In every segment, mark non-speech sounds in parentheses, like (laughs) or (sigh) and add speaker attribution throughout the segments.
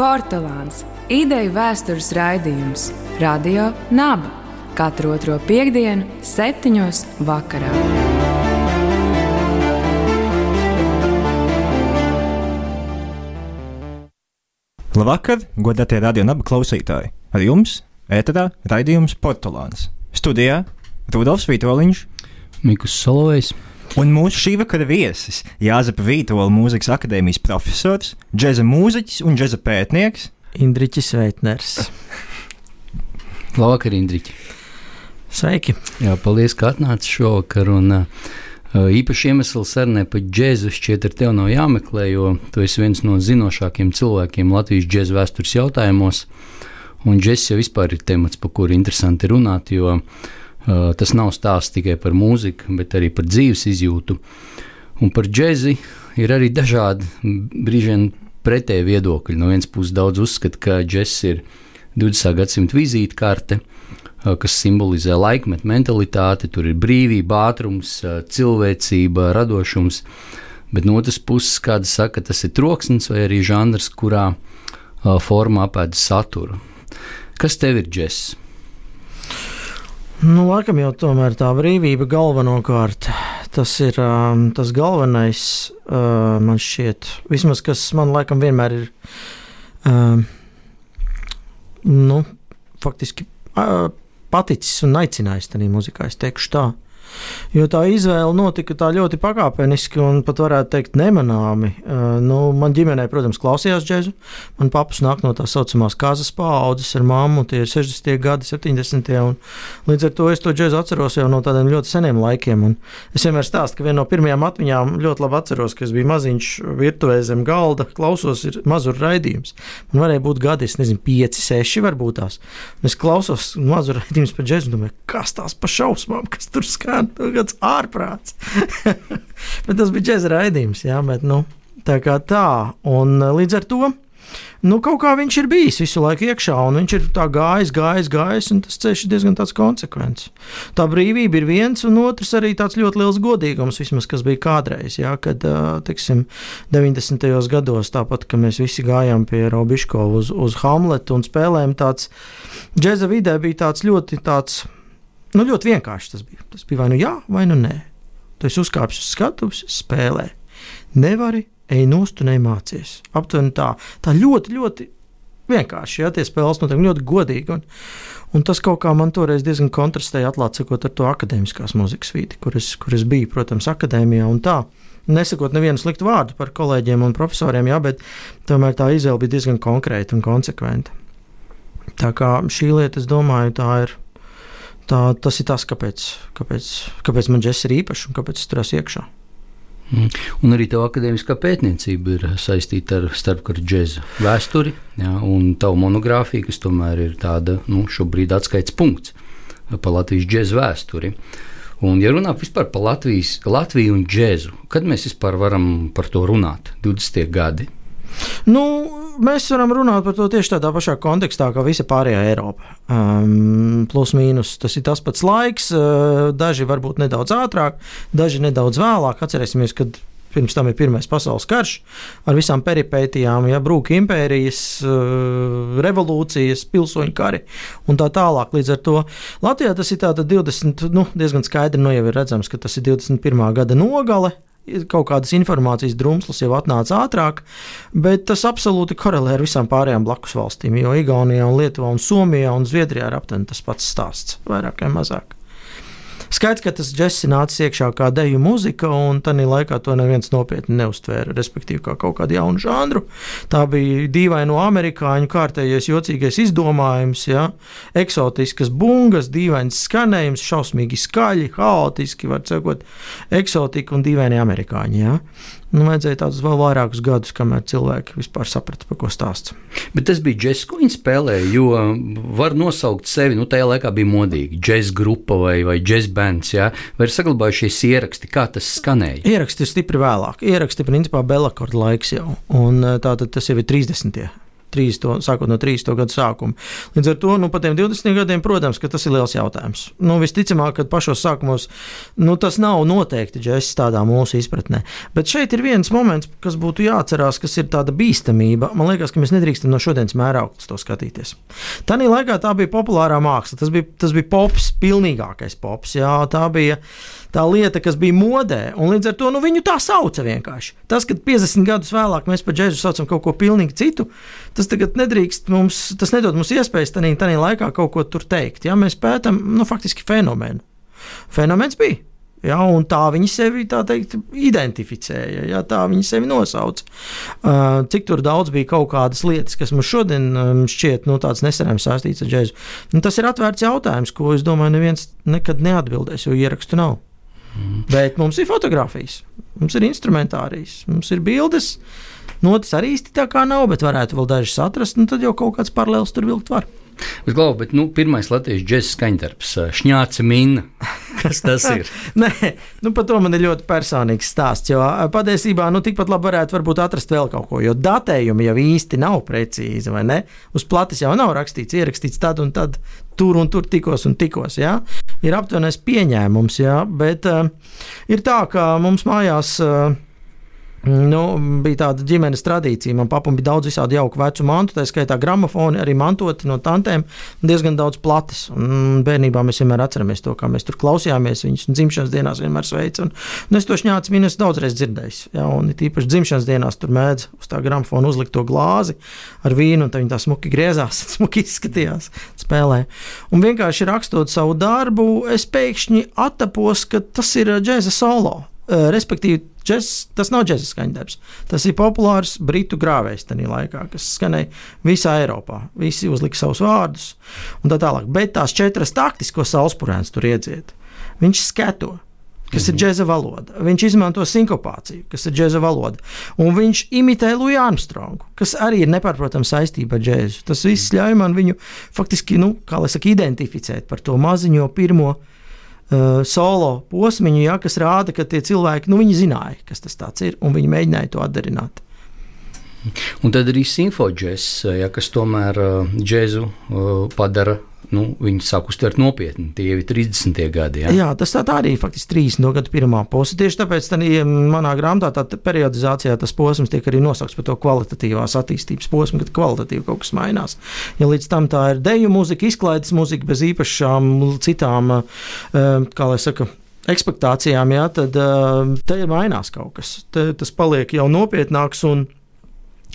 Speaker 1: Portugāns - ideju vēstures raidījums Radio Naba katru otro piekdienu, septiņos vakarā.
Speaker 2: Labvakar, godātie radio naba klausītāji! Ar jums ēterā raidījums Portugāns. Studijā Rudolfs Vitoļņš,
Speaker 3: Mikls Solovejs.
Speaker 2: Un mūsu šī vakara viesis Jāzepa Vītola mūzikas akadēmijas profesors, džēza mūziķis un džēza pētnieks
Speaker 4: Indriķis Veitners. (laughs)
Speaker 3: Labvakar, Indriķi!
Speaker 4: Sveiki!
Speaker 3: Jā, paldies, ka atnāci šovakar. Un, uh, īpaši iemesls sarunai par džēzu šķiet ar tevi nav jāmeklē, jo tu esi viens no zinošākajiem cilvēkiem Latvijas džēza vēstures jautājumos. Un džēzus jau vispār ir temats, par kuru interesanti runāt, jo Uh, tas nav stāsts tikai par mūziku, bet arī par dzīves izjūtu. Un par džēzi ir arī dažādi brīžiem pretēji viedokļi. No vienas puses, daudz uzskata, ka džēzs ir 20. gadsimta vizītkarte, uh, kas simbolizē laikmetu mentalitāti, tur ir brīvība, ātrums, uh, cilvēcība, radošums. Bet no otras puses, kāda saka, tas ir troksnis vai arī žanrs, kurā formā apēda saturu. Kas tev ir džēzs?
Speaker 4: Nu, laikam jau tomēr tā brīvība galvenokārt. Tas ir um, tas galvenais, uh, man šķiet, vismaz kas man laikam vienmēr ir. Um, nu, faktiski uh, paticis un aicinājis tajā muzikā, es teikšu tā. Uh, Jo tā izvēle notika tā ļoti pakāpeniski un pat varētu teikt nemanāmi. Nu, man ģimenē, protams, klausījās džēzu. Man paps nāk no tā saucamās kāzas paaudzes ar mammu, tie ir 60. gadi, 70. Un līdz ar to es to džēzu atceros jau no tādiem ļoti seniem laikiem. Un es vienmēr stāstu, ka viena no pirmajām atmiņām ļoti labi atceros, ka es biju maziņš virtuvē zem galda, klausos, mazur raidījums. Man varēja būt gadi, es nezinu, 5, 6 varbūt tās. Un es klausos mazur raidījums par džēzu un domāju, kas tās pa šausmām, kas tur skan nu, kāds ārprāts. (laughs) bet tas bija džēza raidījums, jā, bet nu, tā kā tā. Un eh, līdz ar to. Nu, kaut kā viņš ir bijis visu laiku iekšā, un viņš ir tā gājis, gājis, gājis, un tas ceļš ir diezgan konsekvents. Tā brīvība ir viens, un otrs arī tāds ļoti liels godīgums, vismaz, kas bija kādreiz, jā, kad, eh, teiksim, 90. gados, tāpat, ka mēs visi gājām pie Robiškova uz, uz Hamletu un spēlējām tāds, džēza vidē bija tāds ļoti tāds Nu, ļoti vienkārši tas bija. Tas bija vai nu jā, vai nu nē. Tu esi uzkāpis uz skatuves, spēlē. Nevari, ej nost un nemācies. Aptuveni tā. Tā ļoti, ļoti vienkārši. Jā, tie spēles notiek ļoti godīgi. Un, un tas kaut kā man toreiz diezgan kontrastēja, atklācot ar to akadēmiskās muzikas vidi, kur es, kur es biju, protams, akadēmijā un tā. Nesakot nevienu sliktu vārdu par kolēģiem un profesoriem, jā, bet tomēr tā izvēle bija diezgan konkrēta un konsekventa. Tā kā šī lieta, es domāju, tā ir tā, tas ir tas, kāpēc, kāpēc, kāpēc man džeks ir īpašs un kāpēc es tur esmu iekšā.
Speaker 3: Mm. Un arī tā akadēmiskā pētniecība ir saistīta ar starpkara džēzu vēsturi, jā, un tā monogrāfija, kas tomēr ir tāda nu, šobrīd atskaites punkts par Latvijas džēzu vēsturi. Un, ja runā par Latvijas, Latviju un džēzu, kad mēs vispār varam par to runāt? 20. gadi.
Speaker 4: Nu, mēs varam runāt par to tieši tādā pašā kontekstā, kā visa pārējā Eiropa. Um, plus mīnus tas ir tas pats laiks, uh, daži varbūt nedaudz ātrāk, daži nedaudz vēlāk. Atcerēsimies, kad pirms tam ir Pirmais pasaules karš ar visām peripētijām, ja brūka impērijas, uh, revolūcijas, pilsoņu kari un tā tālāk. Līdz ar to Latvijā tas ir 20, nu, diezgan skaidri, nu jau ir redzams, ka tas ir 21. gada nogale kaut kādas informācijas drumslas jau atnāca ātrāk, bet tas absolūti korelē ar visām pārējām blakus valstīm. Jo Igaunijā, un Lietuvā, un Somijā un Zviedrijā ir aptuveni tas pats stāsts, vairāk vai mazāk. Skaidrs, ka tas džeks nāca iekšā kā deju muzika, un tajā laikā to neviens nopietni neuztvēra, respektīvi, kā kaut kādu jaunu žanru. Tā bija dīvaina no amerikāņu kārtējais, jocīgais izdomājums, ja? eksotiskas bungas, dīvains skanējums, šausmīgi skaļi, haotiski, var teikt, eksotika un dīvaini amerikāņi. Ja? Nu, vajadzēja tādus vēl vairākus gadus, kamēr cilvēki vispār saprata, par ko stāsts.
Speaker 3: Bet tas bija džeks, ko viņi spēlēja. Jo var nosaukt sevi, nu, tajā laikā bija modīgi džeks grupa vai, vai džeks bands. Ja? Vai ir saglabājušies ieraksti, kā tas skanēja?
Speaker 4: Ieraksti ir stipri vēlāk. Ieraksti principā Belakorda laiks jau. Un tātad tas jau ir 30. 30, sākot no 30. gadu sākuma. Līdz ar to, nu, pat tiem 20 gadiem, protams, tas ir liels jautājums. Nu, visticamāk, ka pašos sākumos nu, tas nav noteikti džeks tādā mūsu izpratnē. Bet šeit ir viens moments, kas būtu jāatcerās, kas ir tāda bīstamība. Man liekas, ka mēs nedrīkstam no šodienas mēra augsts to skatīties. Tanī laikā tā bija populārā māksla, tas bija, tas bija pops, pilnīgākais pops. Jā, tā bija tā lieta, kas bija modē, un līdz ar to nu, viņu tā sauca vienkārši. Tas, ka 50 gadus vēlāk mēs par džēzu saucam kaut ko pilnīgi citu, tas tagad nedrīkst mums, tas nedod mums iespējas tajā, tajā laikā kaut ko tur teikt. Ja? Mēs pētām nu, faktiski fenomenu. Fenomens bija. Ja, tā viņi sevi teikt, identificēja, ja, tā viņi sevi nosauca. Uh, cik daudz bija kaut kādas lietas, kas mums šodien um, šķiet nu, nesarām saistītas ar džēzu. Nu, tas ir atvērts jautājums, ko es domāju, neviens nekad neatbildēs, jo ierakstu nav. Mm. Bet mums ir fotografijas, mums ir instrumentārijas, mums ir bildes. Notis arī īsti tā kā nav, bet varētu vēl dažas atrast, un tad jau kaut kāds paralēls tur vilkt var.
Speaker 3: Bet, Glau, bet nu, pirmais latviešu džēzus skaņdarbs, šņāca mina. Kas tas ir? (laughs)
Speaker 4: Nē, nu, par to man ir ļoti personīgs stāsts. Jo patiesībā nu, tikpat labi varētu atrast vēl kaut ko, jo datējumi jau īsti nav precīzi. Uz plates jau nav rakstīts, ierakstīts tad un tad, tur un tur tikos un tikos. Ja? Ir aptuvenais pieņēmums, ja? bet uh, ir tā, ka mums mājās. Uh, Nu, bija tāda ģimenes tradīcija. Man papam bija daudz visādi jauku vecu mantu, tā skaitā gramofoni, arī mantoti no tantēm, diezgan daudz plates. Un bērnībā mēs vienmēr atceramies to, kā mēs tur klausījāmies viņus, dzimšanas dienās vienmēr sveicu. Un, un es to šņācu minus daudzreiz dzirdējis. Ja, un it īpaši dzimšanas dienās tur mēdz uz tā gramofona uzlikt to glāzi ar vīnu, un viņi tā smuki griezās, (laughs) smuki izskatījās, spēlē. Un vienkārši rakstot savu darbu, es pēkšņi attapos, ka tas ir džēza solo. Respektīvi, Džes, tas nav džēzus skaņdarbs. Tas ir populārs britu grāvējs tajā laikā, kas skanēja visā Eiropā. Visi uzlika savus vārdus un tā tālāk. Bet tās četras taktis, ko Salspurēns tur iedzied, viņš skato. Kas ir mhm. džēza valoda? Viņš izmanto sinkopāciju, kas ir džēza valoda. Un viņš imitē Luju Armstrongu, kas arī ir nepārprotama saistība ar džēzu. Tas viss ļauj man viņu faktiski, nu, kā lai saka, identificēt par to maziņo pirmo uh, uh, solo posmiņu, ja, kas rāda, ka tie cilvēki nu, zināja, kas tas ir, un viņi mēģināja to atdarināt.
Speaker 3: Un tad arī simfodžēs, ja, kas tomēr uh, džēzu padara nu, viņi sāk uztvert nopietni. Tie ir 30. gadi. Ja?
Speaker 4: Jā, tas tā, tā arī faktiski 30. gada pirmā puse. Tieši tāpēc tā, manā grāmatā tā periodizācijā tas posms tiek arī nosaukts par to kvalitatīvās attīstības posmu, kad kvalitatīvi kaut kas mainās. Ja līdz tam tā ir deju mūzika, izklaides mūzika bez īpašām citām, eh, kā lai saka, ekspektācijām, jā, tad uh, te ir mainās kaut kas. Te, tas paliek jau nopietnāks un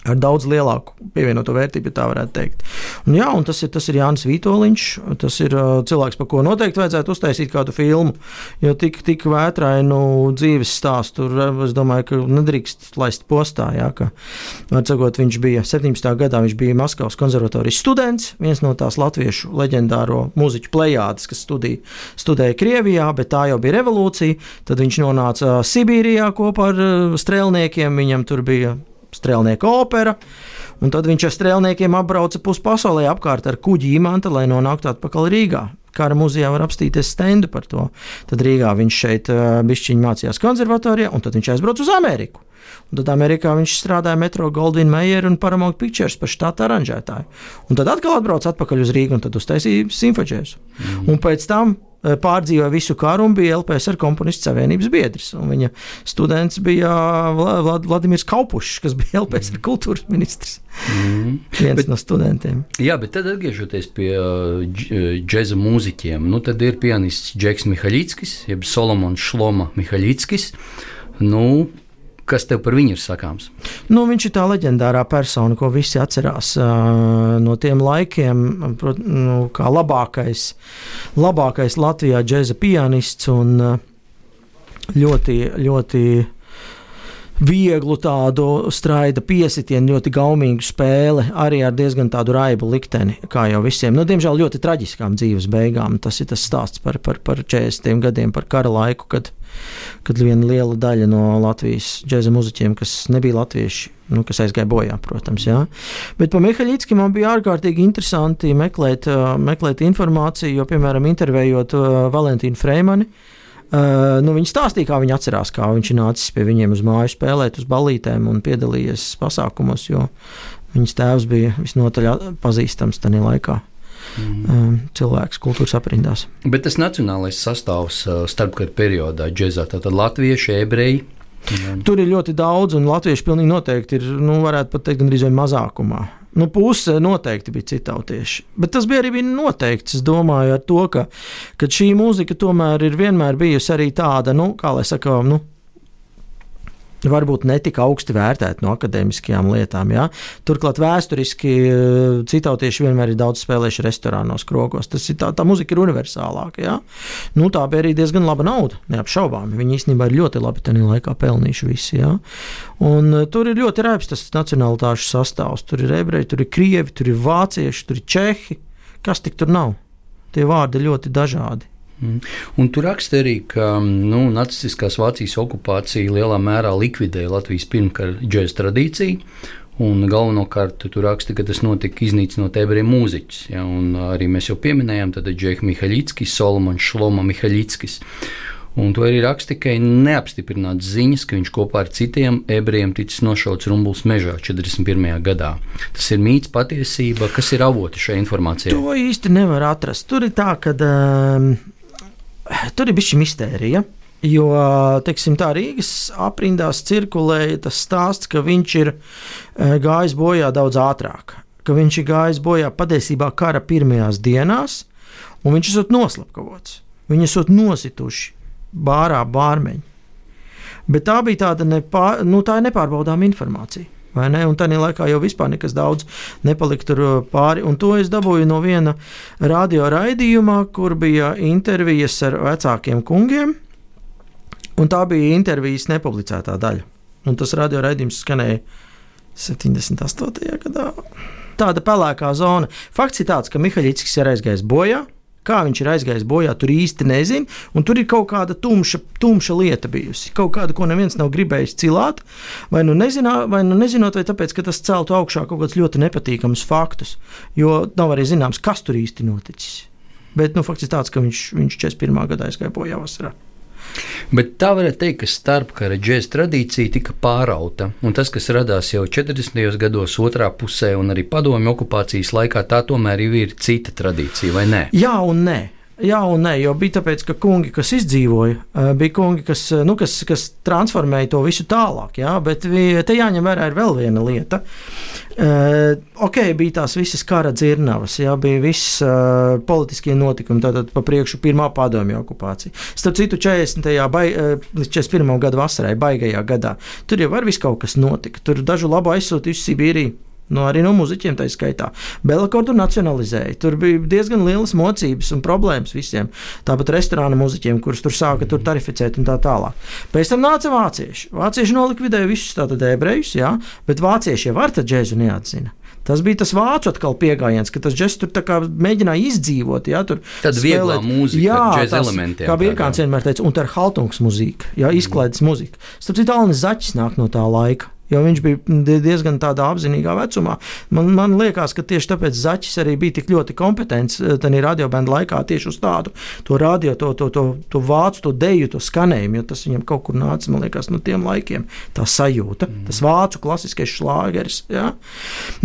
Speaker 4: ar daudz lielāku pievienoto vērtību, ja tā varētu teikt. Un, jā, un tas, ir, tas ir Jānis Vitoļņš. Tas ir uh, cilvēks, par ko noteikti vajadzētu uztaisīt kādu filmu. Jo tik, tik vētrainu dzīves stāstu tur, es domāju, ka nedrīkst laist postā. Jā, ka, sakot, viņš bija 17. gadā, viņš bija Maskavas konservatorijas students, viens no tās latviešu leģendāro mūziķu plējādes, kas studīja, studēja Krievijā, bet tā jau bija revolūcija. Tad viņš nonāca Sibīrijā kopā ar strēlniekiem. Viņam tur bija strēlnieka opera. Un tad viņš ar strēlniekiem apbrauca pusi pasaulē apkārt ar kuģi imanta, lai nonāktu atpakaļ Rīgā. Kara muzejā var apstīties stendu par to. Tad Rīgā viņš šeit bišķiņā mācījās konservatorijā, un tad viņš aizbrauca uz Ameriku. Un tad Amerikā viņš strādāja Metro Goldwyn Mayer un Paramount Pictures par štāta aranžētāju. Un tad atkal atbrauca atpakaļ uz Rīgu un tad uztaisīja simfoģēsu. Mm. Un pēc tam Eh, pārdzīvoja visu karu un bija LPSR komponistu savienības biedrs. Un viņa students bija Vlad Vladimirs Kaupušs, kas bija LPSR kultūras ministrs. Mm. Viens bet, no studentiem.
Speaker 3: Jā, bet tad atgriežoties pie džēza mūziķiem, nu tad ir pianists Džeks Mihaļickis, jeb Solomons Šloma Mihaļickis. Nu, Kas tev par viņu ir sakāms?
Speaker 4: Nu, viņš ir tā leģendārā persona, ko visi atcerās uh, no tiem laikiem. Prot, nu, kā labākais, labākais Latvijā džēza pianists un uh, ļoti, ļoti vieglu tādu straida piesitienu, ļoti gaumīgu spēli, arī ar diezgan tādu raibu likteni, kā jau visiem. Nu, diemžēl ļoti traģiskām dzīves beigām. Tas ir tas stāsts par, par, par 40 gadiem, par kara laiku, kad kad viena liela daļa no Latvijas džēza muzeķiem, kas nebija latvieši, nu, kas aizgāja bojā, protams. Jā. Bet par Mihaļicki man bija ārkārtīgi interesanti meklēt, meklēt informāciju, jo, piemēram, intervējot Valentīnu Freimani. Uh, nu, viņa stāstīja, kā viņa atcerās, kā viņš nācis pie viņiem uz māju spēlēt uz balītēm un piedalījies pasākumos. Jo Viņas tēvs bija visnotaļ pazīstams tajā laikā. Mm. Cilvēks kultūras aprindās.
Speaker 3: Bet tas nacionālais sastāvs starpkara periodā, džēzā, tātad latvieši, ebreji.
Speaker 4: Jā. Tur ir ļoti daudz, un latvieši pilnīgi noteikti ir, nu, varētu pat teikt, gandrīz vai mazākumā. Nu, puse noteikti bija citautieši. Bet tas bija arī bija noteikts. Es domāju, to, ka, ka šī mūzika tomēr ir vienmēr bijusi arī tāda, nu, kā lai saka, nu, varbūt netika augsti vērtēti no akadēmiskajām lietām. Ja? Turklāt vēsturiski eh, citautieši vienmēr ir daudz spēlējuši restorānos, krogos. Tas ir tā, tā muzika ir universālāka. Ja? Nu, tā bija arī diezgan laba nauda, neapšaubām. Viņi īstenībā ir ļoti labi tajā laikā pelnījuši visi. Ja? Un, uh, tur ir ļoti rēps tas nacionālitāšu sastāvs. Tur ir ebreji, tur ir krievi, tur ir vācieši, tur ir čehi. Kas tik tur nav? Tie vārdi ļoti dažādi.
Speaker 3: Mm. Un tur raksta arī, ka nu, nacistiskās Vācijas okupācija lielā mērā likvidēja Latvijas pirmkara džēza tradīciju. Un galvenokārt tur raksta, ka tas notika iznīcinot ebreju mūziķus. Ja, arī mēs jau pieminējām, tad Džeks Mihaļickis, Solomons Šloma Mihaļickis. Un to arī raksta tikai neapstiprināts ziņas, ka viņš kopā ar citiem ebrejiem ticis nošauts Rumbuls mežā 41. gadā. Tas ir mīts, patiesība, kas ir avoti šai informācijai.
Speaker 4: To īsti nevar atrast. Tur ir tā, ka. Um tur ir bijusi mistērija. Jo teiksim, tā Rīgas aprindās cirkulēja tas stāsts, ka viņš ir eh, gājis bojā daudz ātrāk, ka viņš ir gājis bojā patiesībā kara pirmajās dienās, un viņš esot noslapkavots. Viņi esot nosituši bārā bārmeņi. Bet tā bija tāda nepār, nu, tā nepārbaudāma informācija. Vai Ne? Un tādā laikā jau vispār nekas daudz nepalika tur uh, pāri. Un to es dabūju no viena radio raidījumā, kur bija intervijas ar vecākiem kungiem. Un tā bija intervijas nepublicētā daļa. Un tas radio raidījums skanēja 78. gadā. Tāda pelēkā zona. Fakts ir tāds, ka Mihaļickis ir aizgājis bojā. Kā viņš ir aizgājis bojā, tur īsti nezinu. Tur ir kaut kāda tumša, tumša lieta bijusi. Kaut kāda, ko neviens nav gribējis cilāt. Vai nu, nezinā, vai nu nezinot, vai tāpēc, ka tas celtu augšā kaut kādus ļoti nepatīkamus faktus. Jo nav arī zināms, kas tur īsti noticis. Bet nu, fakts ir tāds, ka viņš, viņš 41. gadā aizgāja bojā vasarā.
Speaker 3: Bet tā varētu teikt, ka starpkara džēzus tradīcija tika pārauta. Un tas, kas radās jau 40. gados, otrā pusē, un arī padomju okupācijas laikā, tā tomēr ir cita tradīcija, vai ne?
Speaker 4: Jā, un nē. Jā, un nē, jo bija tāpēc, ka kungi, kas izdzīvoja, eh, bija kungi, kas, eh, nu, kas, kas transformēja to visu tālāk. Jā, bet te jāņem vērā vēl viena lieta. Uh, ok, bija tās visas kara dzirnavas, jā, bija viss uh, politiskie notikumi, tātad pa priekšu pirmā padomju okupācija. Starp citu, 40. Bai, līdz 41. gada vasarai, baigajā gadā, tur jau var viss kaut kas notika. Tur dažu labu aizsūtījuši Sibīriju nu, arī no muzeķiem tā skaitā. Belakordu nacionalizēja. Tur bija diezgan lielas mocības un problēmas visiem. Tāpat restorāna muzeķiem, kurus tur sāka tur tarificēt un tā tālāk. Pēc tam nāca vācieši. Vācieši nolikvidēja visus tātad ebrejus, jā, bet vācieši jau ar tā džēzu neatzina. Tas bija tas vācu atkal pieejams, ka tas džeks tur mēģināja izdzīvot. Jā, tur
Speaker 3: Tad vieglā mūzika, jā, tas, elementiem.
Speaker 4: Kā Birkāns vienmēr teica, un tā ir haltungs mūzika, jā, izklaides mm. mūzika. Starp citu, Alnis Zaķis nāk no tā laika. Jo viņš bija diezgan tādā apzinīgā vecumā. Man, man liekas, ka tieši tāpēc Zaķis arī bija tik ļoti kompetents eh, tajā radiobēnā laikā tieši uz tādu to radio, to, to, to, to vācu, to deju, to skanējumu, jo tas viņam kaut kur nāca, man liekas, no tiem laikiem. Tā sajūta, mm. tas vācu klasiskais šlāgeris. Ja?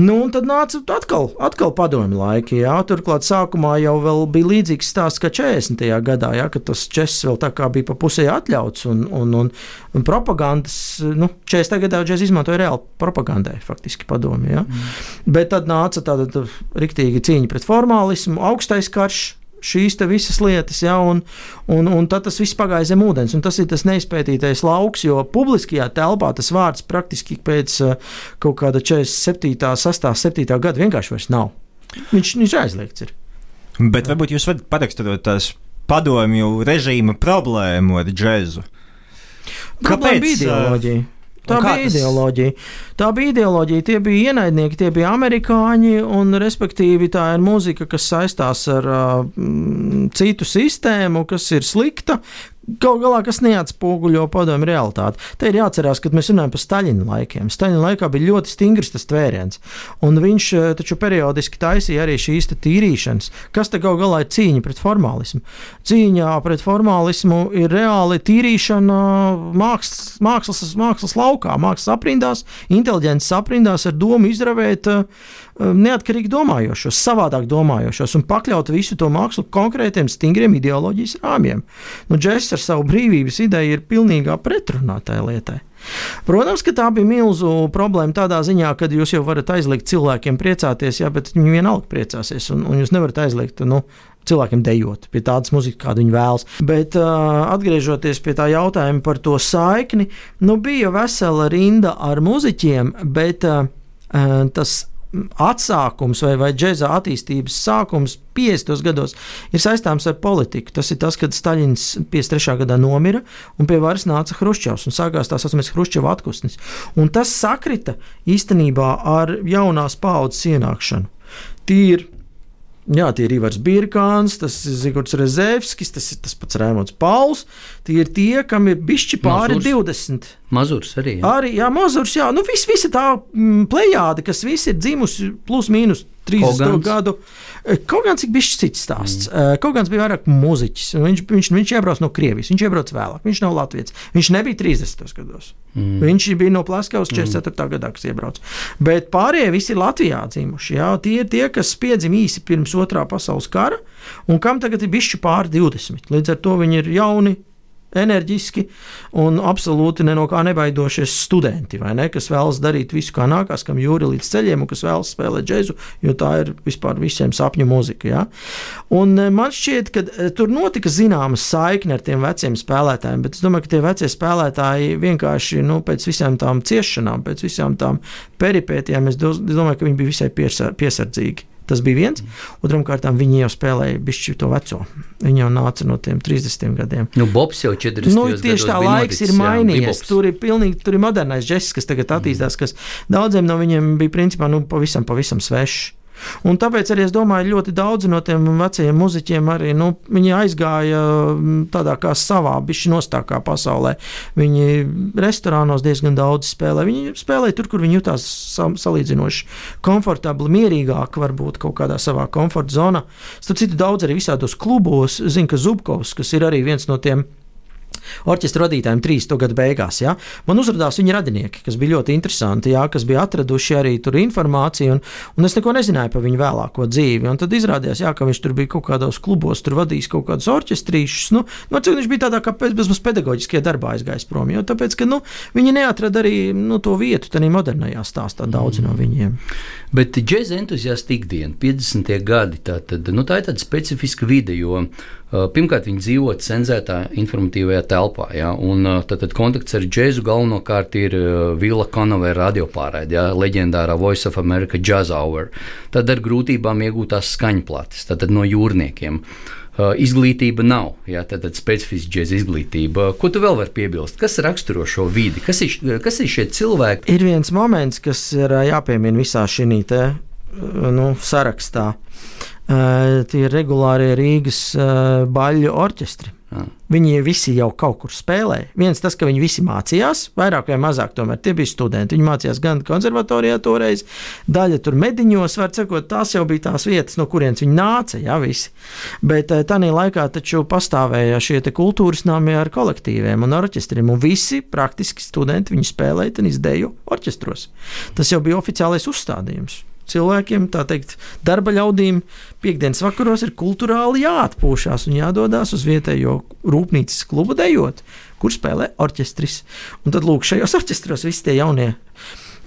Speaker 4: Nu, un tad nāca atkal, atkal padomju laiki. Ja? Turklāt sākumā jau bija līdzīgs stāsts kā 40. gadā, ja? kad tas čess vēl tā kā bija pa pusē atļauts un, un, un, un propagandas, nu, 40. gadā jau izmantoja reāli propagandai, faktiski padomju. Ja? Mm. Bet tad nāca tāda tā, riktīga cīņa pret formālismu, augstais karš. Šīs visas lietas, ja, un, un, un tad tas viss pagāja zem ūdens. Tas ir tas neizpētītais lauks, jo publiskajā telpā tas vārds praktiski pēc uh, kaut kāda 47, 6, 7 gada vienkārši vairs nav. Viņš, viņš aizliegts ir.
Speaker 2: Bet varbūt jūs varat paraksturot tās padomju režīma problēmu ar džēzu.
Speaker 4: Kāpēc? Bija ideoloģija. Tā bija tas... ideoloģija. Tā bija ideoloģija. Tie bija ienaidnieki, tie bija amerikāņi, un respektīvi tā ir mūzika, kas saistās ar uh, citu sistēmu, kas ir slikta, Galu galā, kas neatspoguļo padomu realitāti. Te ir jāatcerās, ka mēs runājam par Staļina laikiem. Staļina laikā bija ļoti stingrs tas tvēriens, un viņš eh, taču periodiski taisīja arī šīs tīrīšanas. Kas te galu galā ir cīņa pret formālismu? Cīņā pret formālismu ir reāli tīrīšana mākslas, mākslas, mākslas laukā, mākslas aprindās, inteliģences aprindās ar domu izravēt uh, neatkarīgi domājošos, savādāk domājošos un pakļaut visu to mākslu konkrētiem, stingriem ideoloģijas rāmjiem. Nu, Džeks ar savu brīvības ideju ir pilnīgā pretrunā tajā lietā. Protams, ka tā bija milzu problēma tādā ziņā, ka jūs jau varat aizliegt cilvēkiem priecāties, jā, bet viņi vienalga priecāsies, un, un jūs nevarat aizliegt nu, cilvēkiem dejot pie tādas muzikas, kādu viņi vēlas. Bet uh, atgriežoties pie tā jautājuma par to saikni, nu, bija vesela rinda ar muzeķiem, bet uh, tas atsākums vai, vai džēza attīstības sākums 50. gados ir saistāms ar politiku. Tas ir tas, kad Staļins 53. gadā nomira un pie varas nāca Hruščovs un sākās tā saucamais Hruščova atpūsnis. Un tas sakrita īstenībā ar jaunās paudzes ienākšanu. Tīri Jā, tie ir Ivars Birkāns, tas ir Zigorts Rezevskis, tas ir tas pats Rēmons Pauls. Tie ir tie, kam ir bišķi pāri Mazurs. 20.
Speaker 3: Mazurs arī. Jā.
Speaker 4: Arī, jā, Mazurs, jā. Nu, vis, visa tā mm, plejāde, kas visi ir dzimusi plus mīnus 30 Hogans. gadu. Eh, kaut gan bijis cits stāsts. Mm. Eh, kaut gan bija vairāk muzeķis. Viņš, viņš, viņš iebrauc no Krievijas, viņš iebrauc vēlāk. Viņš nav Latvijas. Viņš nebija 30. gados. Mm. Viņš bija no Plaskavas 44. Mm. gadā, kas iebrauc. Bet pārējie visi ir Latvijā dzimuši. Jā. Tie ir tie, kas piedzima īsi pirms otrā pasaules kara un kam tagad ir bišķi pāri 20. Līdz ar to viņi ir jauni enerģiski un absolūti ne no kā nebaidošies studenti, ne, kas vēlas darīt visu, kā nākās, kam jūri līdz ceļiem, un kas vēlas spēlēt džēzu, jo tā ir vispār visiem sapņu mūzika. Ja? Un e, man šķiet, ka e, tur notika zināma saikne ar tiem veciem spēlētājiem, bet es domāju, ka tie vecie spēlētāji vienkārši nu, pēc visām tām ciešanām, pēc visām tām peripētijām, es domāju, ka viņi bija visai piesardzīgi. Tas bija viens. Otram kārtām viņi jau spēlēja bišķi to veco. Viņi jau nāca no tiem 30 gadiem.
Speaker 3: Nu, Bobs jau 40
Speaker 4: nu, tieši tā laiks noticis, ir mainījies. Jā, tur ir pilnīgi, tur ir modernais džeks, kas tagad attīstās, kas daudziem no viņiem bija principā nu, pavisam, pavisam svešs. Un tāpēc arī es domāju, ļoti daudzi no tiem vecajiem muzeķiem arī nu, aizgāja mm, tādā kā savā, bišķi nostākā pasaulē. Viņi restorānos diezgan daudz spēlē. Viņi spēlē tur, kur viņi jutās salīdzinoši komfortabli, mierīgāk, varbūt kaut kādā savā komforta zonā. Starp citu, daudz arī visādos klubos, zinu, ka Zubkovs, kas ir arī viens no tiem orķestra vadītājiem 30. gadu beigās. Ja? Man uzrādījās viņa radinieki, kas bija ļoti interesanti, ja? kas bija atraduši arī tur informāciju, un, un es neko nezināju par viņu vēlāko dzīvi. Un tad izrādījās, ja, ka viņš tur bija kaut kādos klubos, tur vadījis kaut kādus orķestrīšus. Nu, nu, viņš bija tādā kā bezmaz pedagoģiskajā darbā aizgājis prom, jo tāpēc, ka nu, viņi neatrada arī nu, to vietu tajā modernajā stāstā daudzi mm. no viņiem.
Speaker 3: Bet džēza entuziasta ikdiena, 50. gadi, tā, tad, nu, tā ir tāda specifiska vide, jo pirmkārt viņi dzīvo cenzētā informatīvajā telpā, ja, un uh, tad, tad kontakts ar džēzu galvenokārt ir uh, Vila Konovē radiopārraide, ja, leģendārā Voice of America Jazz Hour. Tad ar grūtībām iegūtās skaņplates, tad no jūrniekiem. Uh, izglītība nav, jā, tāda specifiska džēza izglītība. Ko tu vēl vari piebilst? Kas raksturo šo vidi? Kas ir, kas ir šie cilvēki?
Speaker 4: Ir viens moments, kas ir jāpiemina visā šī nu, sarakstā. Uh, tie ir regulārie Rīgas uh, baļu orķestri. Jā. Viņi visi jau kaut kur spēlēja. Viens tas, ka viņi visi mācījās, vairāk vai mazāk, tomēr tie bija studenti. Viņi mācījās gan konservatorijā toreiz, daļa tur mediņos, var sakot, tās jau bija tās vietas, no kurienes viņi nāca, jā, visi. Bet eh, tajā laikā taču pastāvēja šie kultūras nami ar kolektīviem un orķestriem, un visi praktiski studenti viņi spēlēja un izdēju orķestros. Tas jau bija oficiālais uzstādījums cilvēkiem, tā teikt, darba ļaudīm, piekdienas vakaros ir kultūrāli jāatpūšas un jādodas uz vietējo rūpnīcas klubu dejot, kur spēlē orķestris. Un tad lūk, šajos orķestros visi tie jaunie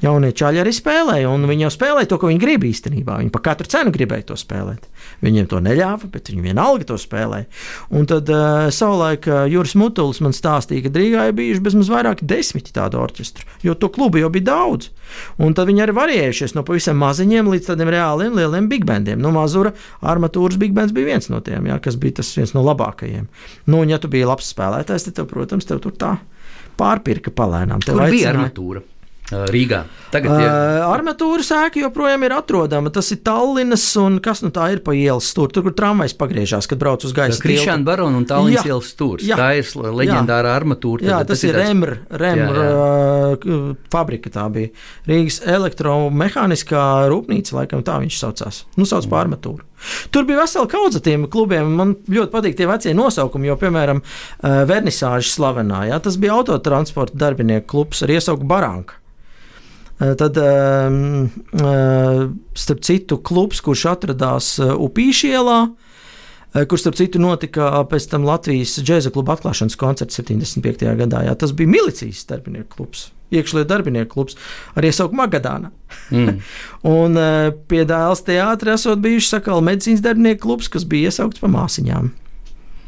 Speaker 4: jaunie čaļi arī spēlēja, un viņi jau spēlēja to, ko viņi grib īstenībā. Viņi par katru cenu gribēja to spēlēt. Viņiem to neļāva, bet viņi vienalga to spēlēja. Un tad uh, savulaik uh, Juris Mutulis man stāstīja, ka Rīgā ir bijuši bezmaz vairāk desmit tādu orķestru, jo to klubu jau bija daudz. Un tad viņi arī varējušies no pavisam maziņiem līdz tādiem reāliem lieliem big bandiem. Nu, Mazura armatūras big bands bija viens no tiem, jā, kas bija tas viens no labākajiem. Nu, un ja tu biji labs spēlētājs, tad, tev, protams, tev tur tā pārpirka palēnām.
Speaker 3: Tur bija armatūra. Rīgā. Tagad
Speaker 4: ir. Uh, armatūras ēka joprojām ir atrodama. Tas ir Tallinas un kas nu tā ir pa ielas stūri. Tur, kur tramvajs pagriežās, kad brauc uz gaisa.
Speaker 3: Krišāna Barona un Tallinas ielas stūris. Jā. Tā ir leģendārā jā. armatūra.
Speaker 4: Jā, tas, tas ir Remr, Remr jā, jā. Uh, fabrika tā bija. Rīgas elektromehāniskā rūpnīca, laikam tā viņš saucās. Nu, sauc par armatūru. Tur bija vesela kaudze tiem klubiem. Man ļoti patīk tie vecie nosaukumi, jo, piemēram, Vernisāžas slavenā, jā, tas bija autotransporta darbinieku klubs ar iesauku Baranka. Eh, tad, ehm, eh, starp citu, klubs, kurš atradās eh, Upīšielā, kurš, starp citu, notika pēc tam Latvijas džēza kluba atklāšanas koncerts 75. gadā. Jā, tas bija milicijas darbinieku klubs. Iekšlietu darbinieku klubs ar iesauku Magadāna. Mm. (laughs) un pie dēls teātrī esot bijuši sakāli medicīnas darbinieku klubs, kas bija iesaukts pa māsiņām.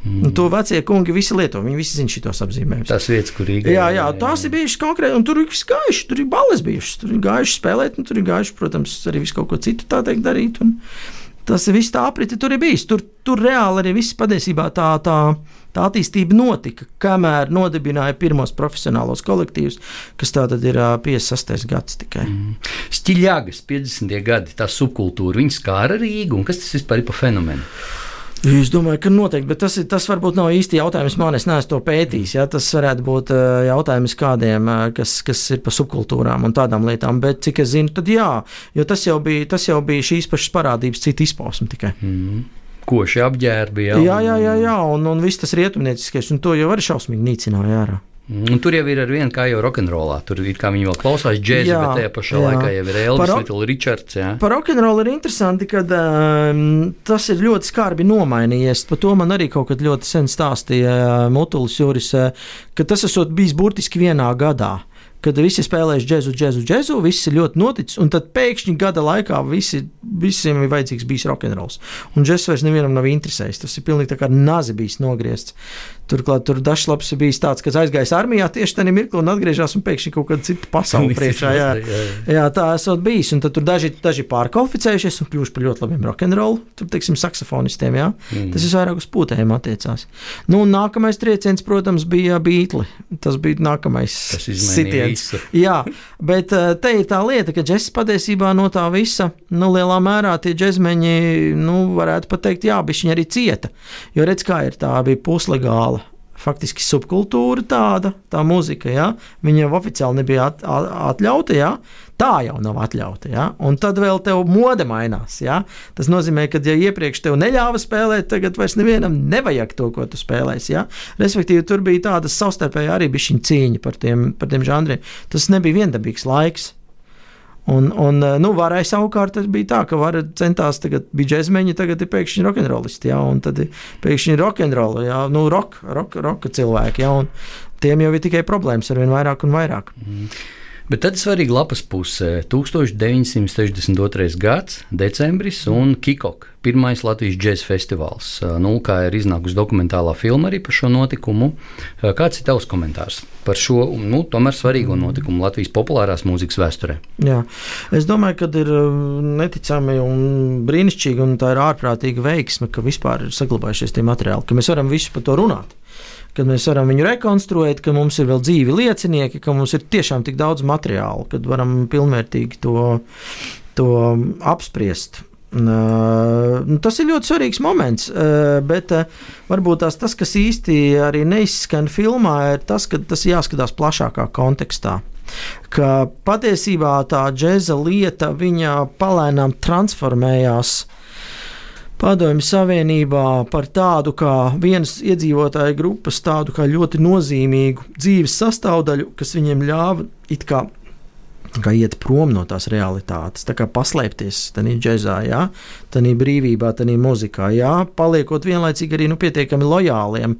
Speaker 4: Mm. Un to vecie kungi visi lieto. Viņi visi zina šos apzīmējumus.
Speaker 3: Tas vietas, kur ir.
Speaker 4: Jā, jā, tās ir bijušas konkrēti, un tur ir gājuši. Tur ir balles bijušas, tur ir gājuši spēlēt, un tur ir gājuši, protams, arī visu kaut ko citu tā teikt darīt. Tas viss tā apriti tur ir bijis. Tur, tur reāli arī viss patiesībā tā. tā Tā attīstība notika, kamēr nodibināja pirmos profesionālos kolektīvus, kas tātad ir 56. gads tikai. Mm.
Speaker 3: Stiļāgas 50. gadi, tā subkultūra, viņas skāra Rīgu, un kas tas vispār ir pa fenomenu?
Speaker 4: Es domāju, ka noteikti, bet tas, tas varbūt nav īsti jautājums man. Es neesmu to pētījis. Ja? Tas varētu būt jautājums kādiem, kas, kas ir par subkultūrām un tādām lietām. Bet cik es zinu, tad jā, jo tas jau bija, tas jau bija šīs pašas parādības, cita izpausme tikai. Mm.
Speaker 3: Koši apģērbi.
Speaker 4: Jā, jā, jā, jā, jā un, un viss tas rietumnieciskais, un to jau arī šausmīgi nīcināja ārā.
Speaker 3: Mm, un tur jau ir viena kā jau rokenrolā. Tur ir kā viņi vēl klausās džēzi, jā, bet tajā pašā jā. laikā jau ir Elvis, Little Richards. Jā.
Speaker 4: Par rokenrolu ir interesanti, ka um, tas ir ļoti skarbi nomainījies. Par to man arī kaut kad ļoti sen stāstīja uh, Mutulis Juris, uh, ka tas esot bijis burtiski vienā gadā. Kad visi spēlējuši džēzu, džēzu, džēzu, viss ir ļoti noticis, un tad pēkšņi gada laikā visi, visiem ir vajadzīgs bijis rokenrols. Un džēzus vairs nevienam nav interesējis. Tas ir pilnīgi tā kā nazi bijis nogriezts. Turklāt tur dažs labs ir bijis tāds, kas aizgājis armijā tieši tajā mirklī un atgriežas un pēkšņi kaut kāda cita pasaule (laughs) priekšā. Jā, jā, tā esot bijis. Un tad tur daži, daži pārkvalificējušies un kļuvuši par ļoti labiem rokenrolu, tur, teiksim, saksofonistiem. Jā. Mm. Tas vairāk uz pūtējiem attiecās. Nu, un nākamais trieciens, protams, bija Beatles. Tas bija nākamais
Speaker 3: sitiens. (laughs)
Speaker 4: Jā, bet eh, te ir tā lieta, ka džeks patiesībā no tā visa, nu, lielā mērā tie džekmeņi, nu, varētu pat teikt, jā, viņi arī cieta. Jo redz, kā ir tā bija puslegāla faktiski subkultūra tāda, tā muzika, ja? viņa jau oficiāli nebija at, at, atļauta, ja? tā jau nav atļauta. Ja? Un tad vēl tev mode mainās. Ja? Tas nozīmē, ka, ja iepriekš tev neļāva spēlēt, tagad vairs nevienam nevajag to, ko tu spēlēsi. Ja? Respektīvi, tur bija tāda savstarpēji arī bija cīņa par tiem, par tiem žanriem. Tas nebija viendabīgs laiks. Un, un eh, nu, varēja savukārt, bija tā, ka var centās, tagad bija džekmeņi, tagad ir pēkšņi rokenrolisti, jā, un tad pēkšņi ir rokenroli, jā, nu, roka rock, rock cilvēki, jā, un tiem jau ir tikai problēmas ar vien vairāk un vairāk. Mm.
Speaker 3: Bet tad svarīga lapas puse - 1962. gads, decembris un Kikok, pirmais Latvijas džēzus festivāls. Nu, kā ir iznākusi dokumentālā filma arī par šo notikumu. Kāds ir tavs komentārs par šo nu, tomēr svarīgo notikumu Latvijas populārās mūzikas vēsturē?
Speaker 4: Jā, es domāju, ka ir neticami un brīnišķīgi, un tā ir ārprātīga veiksme, ka vispār ir saglabājušies tie materiāli, ka mēs varam visu par to runāt kad mēs varam viņu rekonstruēt, ka mums ir vēl dzīvi liecinieki, ka mums ir tiešām tik daudz materiālu, kad varam pilnvērtīgi to, to apspriest. Uh, tas ir ļoti svarīgs moments, uh, bet uh, varbūt tās, tas, kas īsti arī neizskan filmā, ir tas, ka tas jāskatās plašākā kontekstā. Ka patiesībā tā džēza lieta palēnām transformējās Padomju Savienībā par tādu kā vienas iedzīvotāju grupas, tādu kā ļoti nozīmīgu dzīves sastāvdaļu, kas viņiem ļāva it kā kā iet prom no tās realitātes, tā kā paslēpties tajā džēzā, jā, tajā brīvībā, tajā muzikā, jā, paliekot vienlaicīgi arī nu, pietiekami lojāliem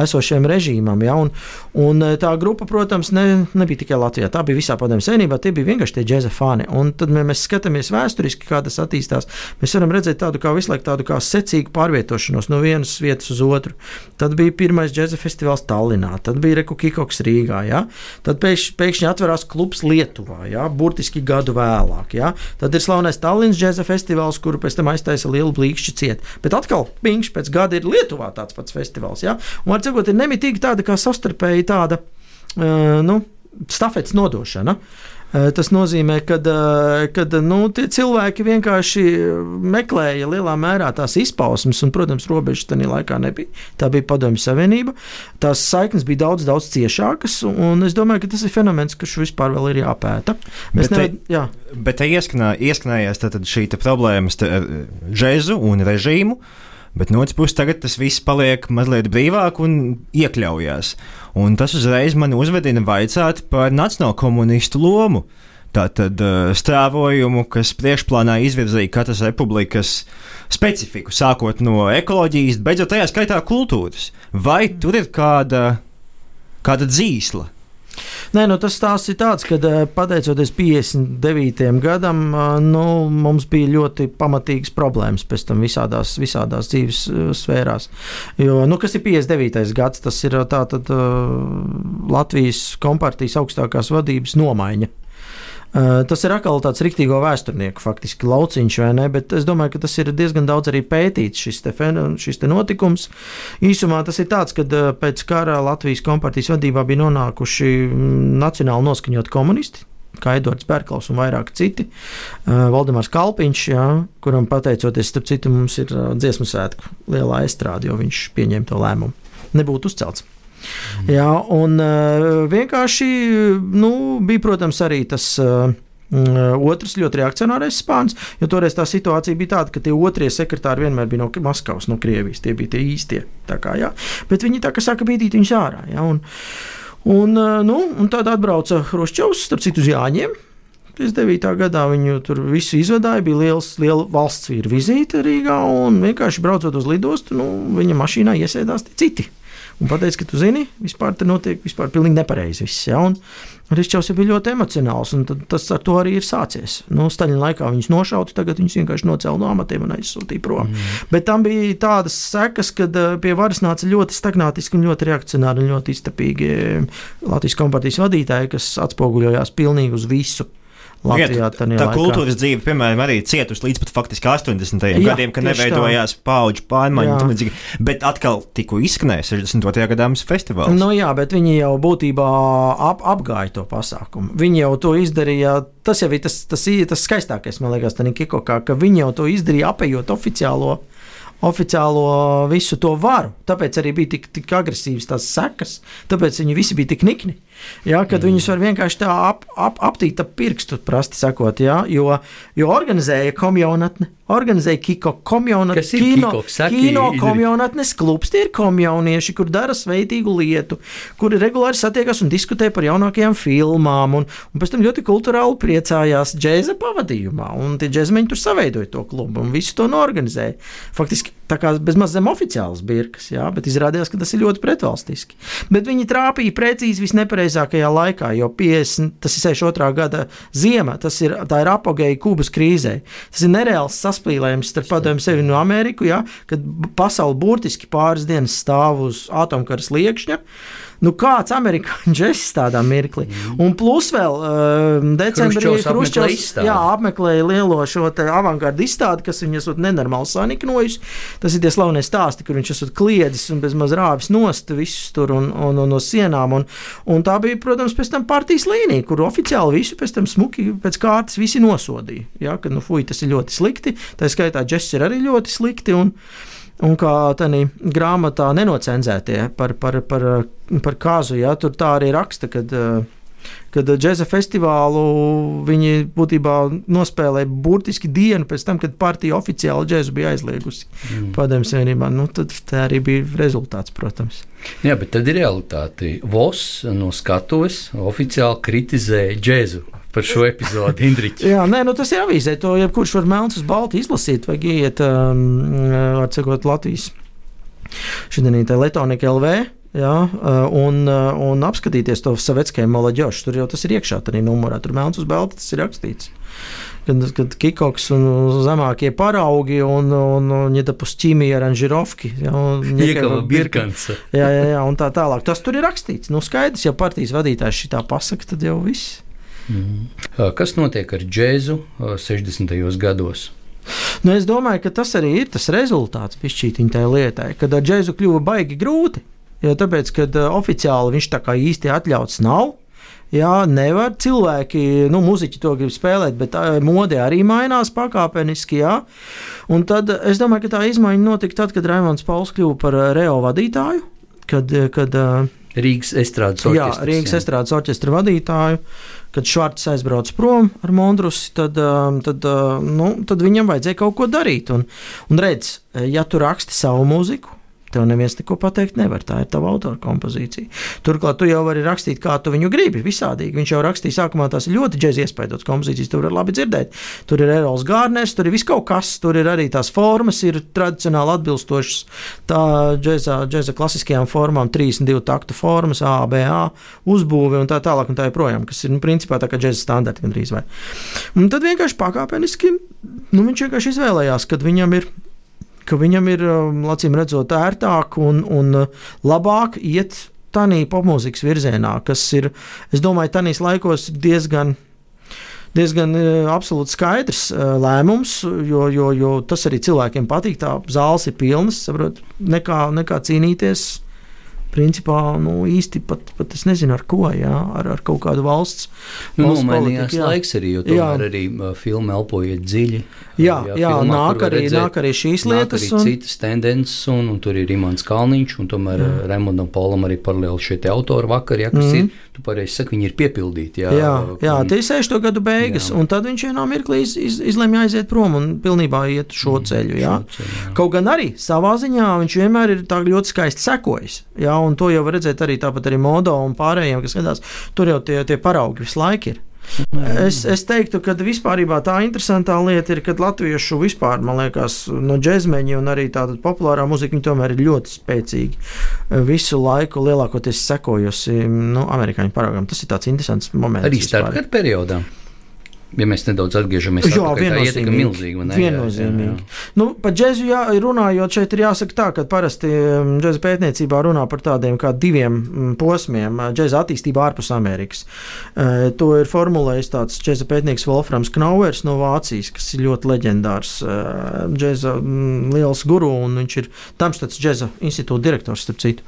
Speaker 4: esošiem režīmam. Ja? Un, un e, tā grupa, protams, ne, nebija tikai Latvijā. Tā bija visā padomju savienībā, tie bija vienkārši tie džēza fani. Un tad, ja mēs skatāmies vēsturiski, kā tas attīstās, mēs varam redzēt tādu kā visu laiku tādu kā secīgu pārvietošanos no vienas vietas uz otru. Tad bija pirmais džēza festivāls Tallinā, tad bija Reku Kikoks Rīgā, ja? tad pēkšņi, pēkšņi atverās klubs Lietuvā, ja? burtiski gadu vēlāk. Ja? Tad ir slavenais Tallinas džēza festivāls, kuru pēc tam aiztaisa lielu blīkšķi ciet. Bet atkal, piņš pēc gada ir Lietuvā tāds pats festivāls. Ja? Un var sakot, ir nemitīgi tāda kā sastarpēji tāda, uh, nu, stafetes nodošana. Tas nozīmē, ka nu, tie cilvēki vienkārši meklēja lielā mērā tās izpausmes, un, protams, robežas tajā laikā nebija. Tā bija Padomju Savienība. Tās saiknes bija daudz, daudz ciešākas, un es domāju, ka tas ir fenomens, kurš vispār vēl ir jāpēta.
Speaker 2: Mēs bet nevar, jā. bet te ieskanā, ieskanējās šī problēma ar džēzu un režīmu. Bet no otras puses, tagad tas viss paliek mazliet brīvāk un iekļaujās. Un tas uzreiz man uzvedina vaicāt par nacionālo komunistu lomu. Tātad uh, stāvojumu, kas priekšplānā izvirzīja katras republikas specifiku, sākot no ekoloģijas, beidzot tajā skaitā kultūras. Vai tur ir kāda, kāda dzīsla?
Speaker 4: Nē, nu, tas stāsts ir tāds, ka eh, pateicoties 59. gadam, eh, nu, mums bija ļoti pamatīgas problēmas pēc tam visādās, visādās dzīves eh, sfērās. Jo, nu, kas ir 59. gads? Tas ir tātad Latvijas kompartijas augstākās vadības nomaiņa. Eh, tas ir atkal tāds rīktīgo vēsturnieku faktiski lauciņš, vai ne? Bet es domāju, ka tas ir diezgan daudz arī pētīts šis, te, šis te notikums. Īsumā tas ir tāds, ka eh, pēc kara Latvijas kompartijas vadībā bija nonākuši mm, nacionāli noskaņot komunisti kā Edvards Berkls un vairāk citi. Uh, Valdemārs Kalpiņš, jā, kuram pateicoties, starp citu, mums ir dziesmu svētku lielā estrāde, jo viņš pieņēma to lēmumu. Nebūtu uzcelts. Jā, un uh, vienkārši nu, bija, protams, arī tas. Uh, Otrs ļoti reakcionārais spāns, jo toreiz tā situācija bija tāda, ka tie otrie sekretāri vienmēr bija no Maskavas, no Krievijas. Tie bija tie īstie. Kā, jā. Bet viņi tā kā saka, bīdīt viņus ārā. Jā, un, un, nu, un tad atbrauca Hruščovs, starp citu, uz Jāņiem. 59. gadā viņu tur visu izvadīja, bija liels, liela valsts vīra vizīte Rīgā, un vienkārši braucot uz lidostu, nu, viņa mašīnā iesēdās citi un pateica, ka tu zini, vispār tur notiek vispār pilnīgi nepareizi viss. Ja? Un Ričovs bija ļoti emocionāls, un tas ar to arī ir sācies. Nu, Staļina laikā viņus nošauta, tagad viņus vienkārši nocēla no amatiem un aizsūtīja prom. Mm. Bet tam bija tādas sekas, kad eh, pie varas nāca ļoti stagnātiski un ļoti reakcionāri un ļoti iztapīgi Latvijas kompānijas vadītāji, kas atspoguļojās pilnīgi uz visu.
Speaker 2: Latvijā tā, tā kultūras dzīve, piemēram, arī cietusi līdz pat faktiski 80. Jā, gadiem, kad neveidojās paudžu pārmaiņu. Bet atkal tikko izskanēja 62. gadā mums festivāls.
Speaker 4: Nu, jā, bet viņi jau būtībā ap, apgāja to pasākumu. Viņi jau to izdarīja. Tas jau ir tas, tas, tas skaistākais, man liekas, Nikikokā, ka viņi jau to izdarīja apējot oficiālo oficiālo visu to varu. Tāpēc arī bija tik, tik agresīvas tās sekas, tāpēc viņi visi bija tik nikni. Ja, kad mm. viņus var vienkārši tā ap, ap, aptīt ap pirkstu, prasti sakot, ja, jo, jo organizēja komjaunatne, organizēja Kiko komjaunatnes, kino, Saki, kino komjaunatnes klubs. Tie ir komjaunieši, kur dara sveitīgu lietu, kuri regulāri satiekas un diskutē par jaunākajām filmām, un, un pēc tam ļoti kulturāli priecājās džēza pavadījumā. Un tie džēzmeņi tur saveidoja to klubu un visu to norganizēja. Faktiski tā kā bezmaz zem oficiālas birkas, jā, bet izrādījās, ka tas ir ļoti pretvalstiski. Bet viņi trāpīja precīzi visnepareizākajā laikā, jo 50, tas ir 62. gada ziema, tas ir, ir apgāja Kubas krīzē. Tas ir nereāls saspīlējums starp padomju sevi no Ameriku, jā, kad pasauli burtiski pāris dienas stāv uz atomkaras liekšņa. Nu, kāds amerikāņu džeks tādā mirklī. Mm. Un plus vēl uh, decembrī Hruščovs apmeklēja lielo šo avangardu izstādi, kas viņu esot nenormāli saniknojusi. Tas ir tie slavenie stāsti, kur viņš esot kliedzis un bez maz rāvis nost visus tur un, un, un no sienām. Un, un tā bija, protams, pēc tam partijas līnija, kur oficiāli visu pēc tam smuki pēc kārtas visi nosodīja. Ja, ka, nu, fuj, tas ir ļoti slikti. Tā skaitā džeks ir arī ļoti slikti. Un, Un kā tādā grāmatā nenocenzētie par, par, par, par kāzu, ja, tur tā arī raksta, kad, kad džēza festivālu viņi būtībā nospēlēja burtiski dienu pēc tam, kad partija oficiāli džēzu bija aizliegusi mm. padomju savienībā. Nu, tad tā arī bija rezultāts, protams.
Speaker 3: Jā, bet tad ir realitāte. Vos no skatuves oficiāli kritizēja džēzu par šo epizodi, (laughs) Indriķis.
Speaker 4: Jā, nē, nu tas ir avīzē. To jebkurš var melns uz baltu izlasīt, vai iet, um, var cikot Latvijas. Šodien ir Latvijas LV. Jā, uh, un, uh, un apskatīties to Savetskajam Malaģošu. Tur jau tas ir iekšā, arī numurā. Tur melns uz balta tas ir rakstīts. Kad, kad Kikoks un zemākie paraugi un, un, un Ņetapus ķīmija aranžirovki. Jā, (laughs) (laughs) jā, jā, jā, un tā tālāk. Tas tur ir rakstīts. Nu, skaidrs, ja partijas vadītājs šitā pasaka, tad jau viss.
Speaker 3: Mm. Kas notiek ar džēzu 60. gados?
Speaker 4: Nu, es domāju, ka tas arī ir tas rezultāts pišķītiņai lietai, kad ar džēzu kļuva baigi grūti. Jo tāpēc, kad oficiāli viņš tā kā īsti atļauts nav, Jā, nevar cilvēki, nu, muzeķi to grib spēlēt, bet tā mode arī mainās pakāpeniski. Jā. Un tad es domāju, ka tā izmaiņa notika tad, kad Raimons Pauls kļuva par Reo vadītāju. Kad, kad,
Speaker 3: Rīgas estrādes orķestra.
Speaker 4: Jā, Rīgas jā. estrādes orķestra vadītāju. Kad Švarts aizbrauca prom ar Mondrusi, tad, tad, nu, tad viņam vajadzēja kaut ko darīt. Un, un redz, ja tu raksti savu mūziku, Tev neviens neko pateikt nevar. Tā ir tava autora kompozīcija. Turklāt tu jau vari rakstīt, kā tu viņu gribi. Visādīgi. Viņš jau rakstīja sākumā tās ļoti džēzi iespaidotas kompozīcijas. Tur var labi dzirdēt. Tur ir Erols Gārners, tur ir viss kaut kas. Tur ir arī tās formas, ir tradicionāli atbilstošas tā džēza, džēza klasiskajām formām, 32 taktu formas, ABA, uzbūve un tā tālāk un tā joprojām, kas ir nu, principā tā kā džēza standarti gandrīz vai. Un tad vienkārši pakāpeniski nu, viņš vienkārši izvēlējās, kad viņam ir ka viņam ir, um, acīm redzot, ērtāk un, un uh, labāk iet tādā popmūzikas virzienā, kas ir, es domāju, tādīs laikos diezgan. Diezgan uh, absolūti skaidrs uh, lēmums, jo, jo, jo tas arī cilvēkiem patīk. Tā zāles ir pilnas, saprot, nekā, nekā cīnīties principā nu, īsti pat, pat es nezinu, ar ko, jā, ar, ar kaut kādu valsts.
Speaker 3: Nu, valsts nomainījās politika, laiks arī, jo tomēr jā. arī filma elpojiet dziļi.
Speaker 4: Jā, jā, jā filmā, nāk, arī, redzēt, nāk arī šīs lietas.
Speaker 3: Arī un... citas tendences, un, un tur ir Imants Kalniņš, un tomēr jā. Raimondam Polam arī paralēli šie autori vakar, ja, kas mm. ir, tu pareizi saki, viņi ir piepildīti. Jā,
Speaker 4: jā, jā un, tie ir 60. gadu beigas, jā. un tad viņš vienā mirklī iz, iz, izlemj aiziet prom un pilnībā iet šo mm, ceļu. Jā. Šo ceļu jā. Kaut gan arī savā ziņā viņš vienmēr ir tā ļoti skaisti sekojis. Jā, un to jau var redzēt arī tāpat arī modo un pārējiem, kas skatās. Tur jau tie, tie paraugi visu laiku ir. Es, es teiktu, ka vispār tā interesantā lieta ir, ka latviešu vispār, man liekas, no džekmeņa un arī tāda populārā muzika, viņi tomēr ir ļoti spēcīgi. Visu laiku lielākoties sekojusi nu, amerikāņu paraugam. Tas ir tāds interesants moments.
Speaker 3: Arī starpkara periodā ja mēs nedaudz atgriežamies pie tā, tā ietekme milzīga.
Speaker 4: Viennozīmīgi. Jā, jā. Nu, par džēzu jā, runājot, šeit ir jāsaka tā, ka parasti um, džēza pētniecībā runā par tādiem kā diviem mm, posmiem - džēza attīstība ārpus Amerikas. To ir formulējis tāds džēza pētnieks Wolframs Knauers no Vācijas, kas ir ļoti leģendārs džēza mm, liels guru, un viņš ir Tamstats džēza institūta direktors, starp citu.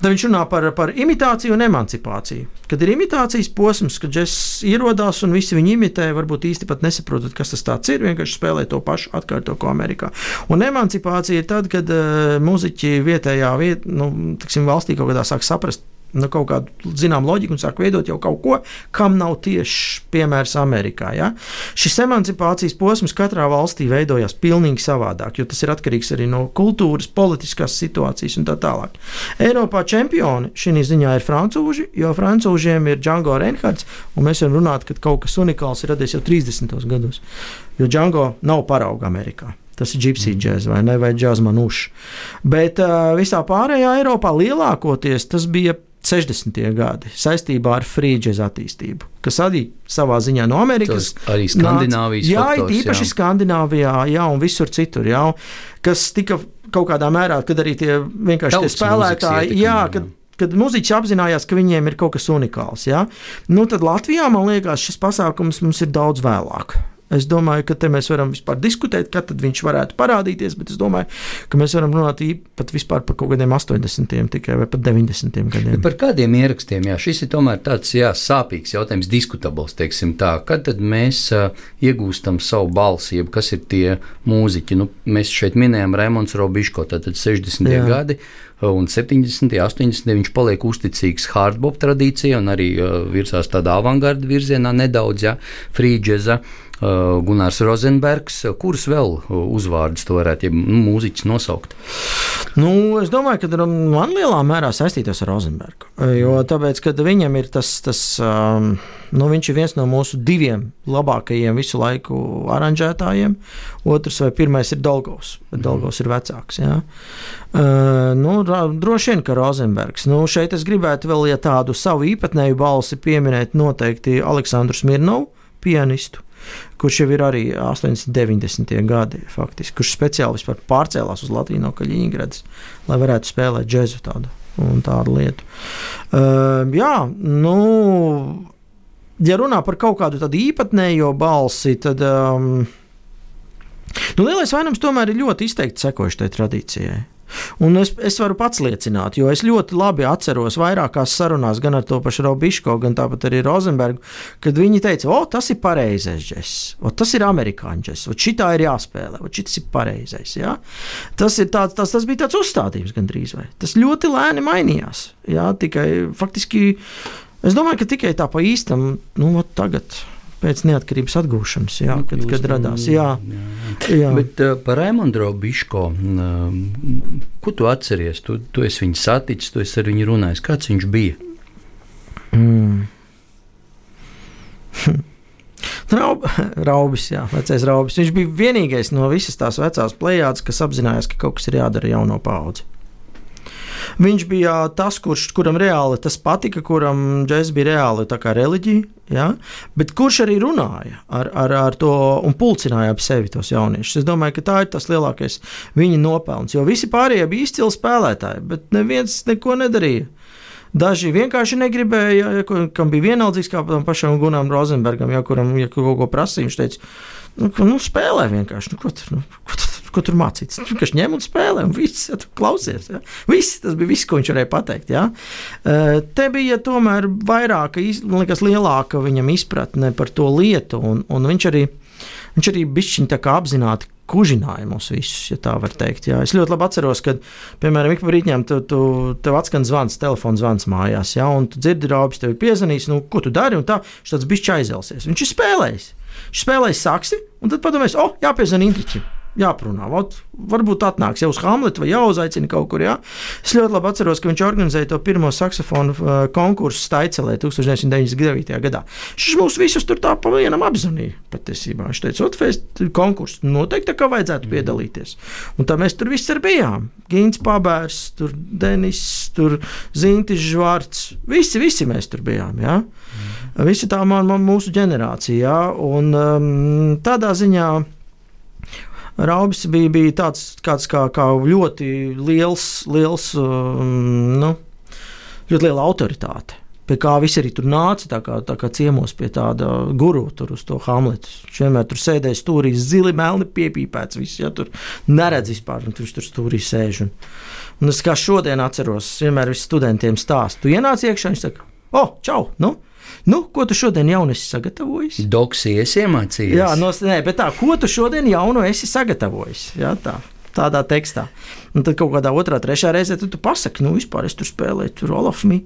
Speaker 4: Tad viņš runā par, par imitāciju un emancipāciju. Kad ir imitācijas posms, kad džēza ierodās un visi viņu imitē, varbūt īsti pat nesaprotat, kas tas ir. Vienkārši spēlē to pašu, atkārto ko Amerikā. Un emancipācija ir tad, kad uh, muzeķi vietējā viet, nu, tiksim, valstī kaut kādā sāk saprast nu, kaut kādu zināmu loģiku un sāk veidot jau kaut ko, kam nav tieši piemērs Amerikā. Ja? Šis emancipācijas posms katrā valstī veidojās pilnīgi savādāk, jo tas ir atkarīgs arī no kultūras, politiskās situācijas un tā tālāk. Eiropā čempioni šī ziņā ir francūži, jo francūžiem ir Django Reinhards, un mēs varam runāt, ka kaut kas unikāls ir radies jau 30. gados, jo Django nav parauga Amerikā. Tas ir gypsy džeks vai ne, vai džēzus manušs. Bet uh, visā pārējā Eiropā lielākoties tas bija 60. gadi saistībā ar frīdžeza attīstību, kas arī savā ziņā no Amerikas.
Speaker 3: Tas arī Skandināvijas
Speaker 4: nāc, jā, faktors, īpaši jā. Skandināvijā, jā, un visur citur, jā, kas tika kaut kādā mērā, kad arī tie vienkārši Tauts tie spēlētāji, jā, kad, kad muzeķis apzinājās, ka viņiem ir kaut kas unikāls. Ja? Nu, tad Latvijā, man liekas, šis pasākums mums ir daudz vēlāk. Es domāju, ka te mēs varam vispār diskutēt, kad viņš varētu parādīties, bet es domāju, ka mēs varam runāt pat vispār par kaut kādiem 80. tikai vai pat 90. gadiem.
Speaker 3: Par kādiem ierakstiem, jā, šis ir tomēr tāds jā, sāpīgs jautājums, diskutabls, teiksim tā. Kad tad mēs uh, iegūstam savu balsi, jeb kas ir tie mūziķi? Nu, mēs šeit minējām Raimons Robiško, tātad 60. Jā. gadi un 70. un 80. viņš paliek uzticīgs hardbop tradīcijai un arī uh, virsās tādā avangarda virzienā nedaudz, ja, frīdžeza. Uh, Gunārs Rozenbergs, kurus vēl uzvārdus to varētu ja, nu, mūziķis nosaukt?
Speaker 4: Nu, es domāju, ka man lielā mērā saistītos ar Rozenbergu. Jo tāpēc, kad viņam ir tas, tas um, nu, viņš ir viens no mūsu diviem labākajiem visu laiku aranžētājiem. Otrs vai pirmais ir Dolgovs, bet Dolgovs ir vecāks. Jā. Nu, droši vien, ka Rozenbergs. Nu, šeit es gribētu vēl ja tādu savu īpatnēju balsi pieminēt noteikti Aleksandru Smirnovu, pianistu kurš jau ir arī 80, 90 gadi, faktiski, kurš speciāli pārcēlās uz Latviju no Kaļiņgradas, lai varētu spēlēt džēzu tādu un tādu lietu. Uh, jā, nu, ja runā par kaut kādu tādu īpatnējo balsi, tad um, nu, lielais vainums tomēr ir ļoti izteikti sekojuši tai tradīcijai. Un es, es varu pats liecināt, jo es ļoti labi atceros vairākās sarunās, gan ar to pašu Robiško, gan tāpat arī Rozenbergu, kad viņi teica, o, tas ir pareizais džeks, tas ir amerikāņu džeks, šitā ir jāspēlē, šis ir pareizais. Ja? Tas, ir tāds, tas, tas bija tāds uzstādījums gandrīz vai. Tas ļoti lēni mainījās. Ja? Tikai faktiski, es domāju, ka tikai tā pa īstam, nu, tagad pēc neatkarības atgūšanas, jā, nu, kad, kad radās. Jā, jā,
Speaker 3: jā. Bet uh, par Raimondu Biško, uh, ko tu atceries? Tu, tu esi viņu saticis, tu esi ar viņu runājis. Kāds viņš bija? Mm. (laughs)
Speaker 4: Raub, raubis, jā, vecais raubis. Viņš bija vienīgais no visas tās vecās plējādes, kas apzinājās, ka kaut kas ir jādara jauno paudzi. Viņš bija tas, kurš, kuram reāli tas patika, kuram džeks bija reāli kā reliģija. Ja? Bet kurš arī runāja ar, ar, ar to un pulcināja ap sevi tos jauniešus? Es domāju, ka tā ir tas lielākais viņa nopelns. Jo visi pārējie bija izcili spēlētāji, bet neviens neko nedarīja. Daži vienkārši negribēja, ja, kam bija vienaldzīgs, kā pašam Gunam Rozenbergam, ja kuram ja kaut ko prasīja. Viņš teica, nu, nu spēlē vienkārši. Nu, ko tur, nu, ko tur ko tur mācīts. Viņš vienkārši ņem un spēlē, un viss ja, klausies. Ja. Viss, tas bija viss, ko viņš varēja pateikt. Ja. Te bija tomēr vairāk, man liekas, lielāka viņam izpratne par to lietu, un, un viņš arī, viņš arī bišķiņ tā kā apzināti kužināja mūs visus, ja tā var teikt. Jā. Es ļoti labi atceros, kad, piemēram, ik pa rītņiem tu, tu, tev atskan zvans, telefons zvans mājās, ja, un tu dzirdi, rāpis tev ir piezvanījis, nu, ko tu dari, un tā, viņš tāds bišķi aizelsies. Viņš ir spēlējis. Viņš spēlēja saksi, un tad padomājis, o, oh, jāpiezvan Indriķim jāprunā. Ot, varbūt atnāks jau uz Hamletu vai jāuzaicina kaut kur. Jā. Es ļoti labi atceros, ka viņš organizēja to pirmo saksofonu uh, konkursu Staicelē 1999. gadā. Šis mūs visus tur tā pa vienam apzvanīja. Patiesībā viņš teica, Otfēst konkursu noteikti tā kā vajadzētu mm. piedalīties. Un tā mēs tur visi bijām. Gīns Pabērs, tur Denis, tur Zintis Žvārds. Visi, visi mēs tur bijām. Jā. Mm. Visi tā man, man mūsu ģenerācija. Jā. Un um, tādā ziņā Raubis bija, bija tāds kā, kā ļoti liels, liels um, nu, ļoti liela autoritāte. Pie kā visi arī tur nāca, tā kā, tā kā ciemos pie tāda guru, tur uz to Hamletu. Viņš vienmēr tur sēdēja stūrī, zili, melni piepīpēts. Viss, ja, tur neredz vispār, un viņš tur stūrī sēž. Un, un es kā šodien atceros, vienmēr visiem studentiem stāstu. Tu ienāc iekšā, viņš saka, o, oh, čau! Nu? Nu, ko tu šodien jaunu esi sagatavojis?
Speaker 3: Doksies iemācījies.
Speaker 4: Jā, no, nē, bet tā, ko tu šodien jaunu esi sagatavojis? Jā, tā. Tādā tekstā. Un tad kaut kādā otrā, trešā reizē tu, tu pasaki, nu, vispār es tur spēlēju, tur Olafmī.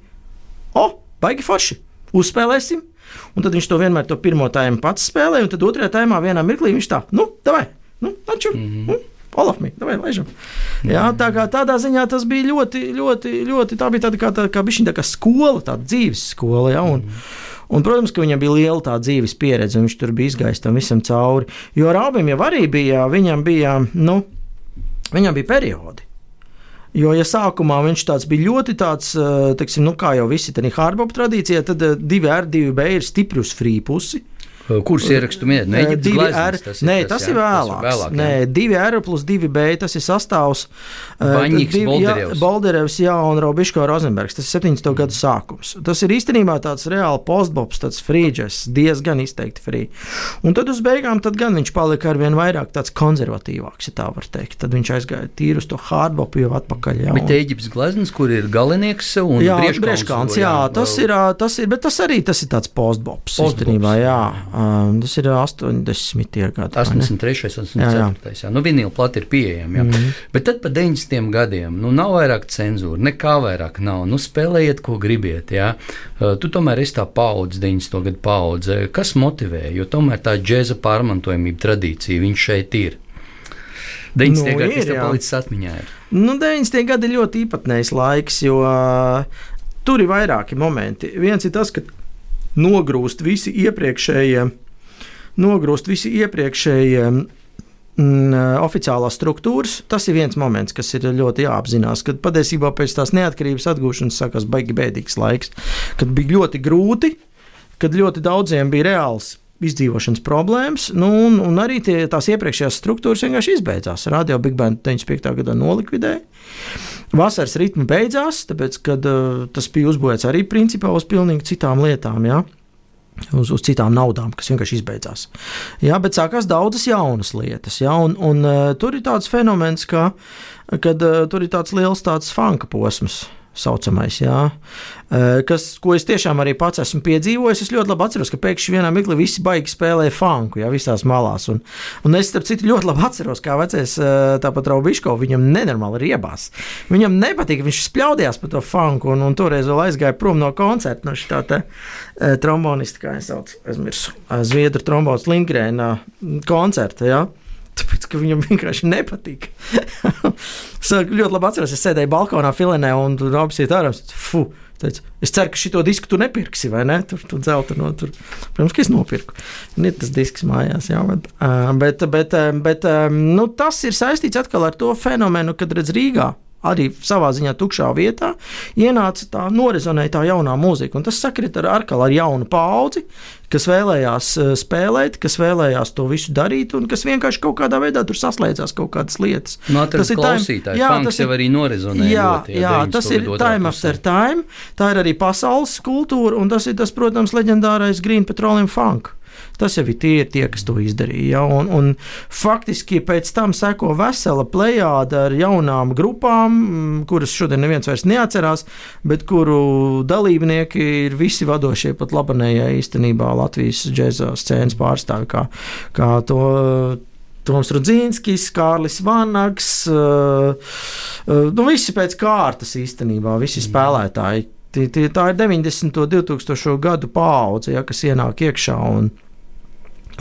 Speaker 4: O, baigi forši! Uzspēlēsim! Un tad viņš to vienmēr to pirmo tēmu pats spēlēja, un tad otrajā tēmā vienā mirklī viņš tā, nu, davai, nu, naču! Mm -hmm. nu, Olafmī, vai laižam. Jā, tā kā tādā ziņā tas bija ļoti, ļoti, ļoti tā bija tāda kā, tā, kā, tā kā skola, tāda dzīves skola. Ja, un, mm. Un, protams, ka viņam bija liela tā dzīves pieredze, un viņš tur bija izgājis tam visam cauri. Jo ar abiem jau arī bija, viņam bija, nu, viņam bija periodi. Jo, ja sākumā viņš bija ļoti tāds, eh, teiksim, nu, kā jau visi tādā hardbop tradīcijā, tad eh, divi R, divi B ir stipri uz free pusi.
Speaker 3: Kurus ierakstu minēt?
Speaker 4: No divi R, tas ir, nē, tas, tas, ir vēlāks. Tas ir vēlāk, nē, divi R plus divi B, tas ir sastāvs.
Speaker 3: Baņķis, Bolderevs.
Speaker 4: Bolderevs, jā, un Robiško Rozenbergs. Tas ir 70. Mm. gadu sākums. Tas ir īstenībā tāds reāli postbops, tāds frīģis, diezgan izteikti frī. Un tad uz beigām tad gan viņš palika ar vien vairāk tāds konservatīvāks, ja tā var teikt. Tad viņš aizgāja tīri uz to hardbopu jau atpakaļ. Jā,
Speaker 3: bet Eģiptes gleznies, kur ir galinieks un
Speaker 4: jā, brieškāns, jā, jā, tas ir, tas ir, bet tas arī tas ir tāds postbops, postbops īstenībā, jā. Um, tas ir 80. gadi.
Speaker 3: 83. un 84. Jā, jā. Nu, vinila plati ir pieejama. Mm -hmm. Bet tad pa 90. gadiem nu, nav vairāk cenzūra, nekā vairāk nav. Nu, spēlējiet, ko gribiet. Jā. Uh, tu tomēr esi tā paudze, 90. gadu paudze. Kas motivē? Jo tomēr tā džēza pārmantojamība tradīcija, viņš šeit ir. 90. Nu, gadi, tev palicis atmiņā? Ir?
Speaker 4: Nu, 90. gadi ir ļoti īpatnējs laiks, jo uh, tur ir vairāki momenti. Viens ir tas, ka nogrūst visi iepriekšējie, nogrūst visi iepriekšējie mm, oficiālās struktūras. Tas ir viens moments, kas ir ļoti jāapzinās, kad patiesībā pēc tās neatkarības atgūšanas sākās baigi bēdīgs laiks, kad bija ļoti grūti, kad ļoti daudziem bija reāls izdzīvošanas problēmas, nu, un, un arī tie, tās iepriekšējās struktūras vienkārši izbeidzās. Radio Big Band 95. gadā nolikvidēja. Vasaras ritmi beidzās, tāpēc, kad uh, tas bija uzbūvēts arī principā uz pilnīgi citām lietām. Ja? uz, uz citām naudām, kas vienkārši izbeidzās. Jā, bet sākās daudzas jaunas lietas. Jā, un, un, uh, tur ir tāds fenomens, ka, uh, tur ir tāds liels tāds fanka posms saucamais, jā, kas, ko es tiešām arī pats esmu piedzīvojis. Es ļoti labi atceros, ka pēkšņi vienā mirklī visi baigi spēlēja funku, jā, visās malās. Un, un es, starp citu, ļoti labi atceros, kā vecais tāpat Raubiško, viņam nenormāli riebās. Viņam nepatīk, viņš spļaudījās par to funku, un, un toreiz vēl aizgāja prom no koncerta, no šī tā trombonista, kā es saucu, aizmirsu, Zviedru trombons Lindgrēna koncerta, jā. Tāpēc, ka viņam vienkārši nepatīk. (laughs) es ļoti labi atceros, es sēdēju balkonā, filenē, un tur apsiet ārā. Fu! Teicu, es ceru, ka šo disku tu nepirksi, vai ne? Tur tur zelta no tur. Protams, ka es nopirku. Ir tas disks mājās, jā, bet, bet, bet, bet nu, tas ir saistīts atkal ar to fenomenu, kad redz Rīgā arī savā ziņā tukšā vietā, ienāca tā norezonēja tā jaunā mūzika. Un tas sakrit ar, ar, ar jaunu paudzi, kas vēlējās eh, spēlēt, kas vēlējās to visu darīt, un kas vienkārši kaut kādā veidā tur saslēdzās kaut kādas lietas.
Speaker 3: No, tas ir klausītājs. Jā, tas jau arī norezonē.
Speaker 4: Jā, ļoti, jā, jā tas ir time after time. Tā ir arī pasaules kultūra, un tas ir tas, protams, leģendārais Green Petroleum Funk. Tas jau ir tie, tie kas to izdarīja. Ja? Un, un faktiski pēc tam seko vesela plejāda ar jaunām grupām, kuras šodien neviens vairs neatcerās, bet kuru dalībnieki ir visi vadošie pat labanējai īstenībā Latvijas džēza scēnas pārstāvi, kā, kā to. Toms Rudzīnskis, Kārlis Vanags, uh, uh, nu visi pēc kārtas īstenībā, visi spēlētāji. Tie, tie, tā ir 90. un 2000. gadu paudze, ja, kas ienāk iekšā un,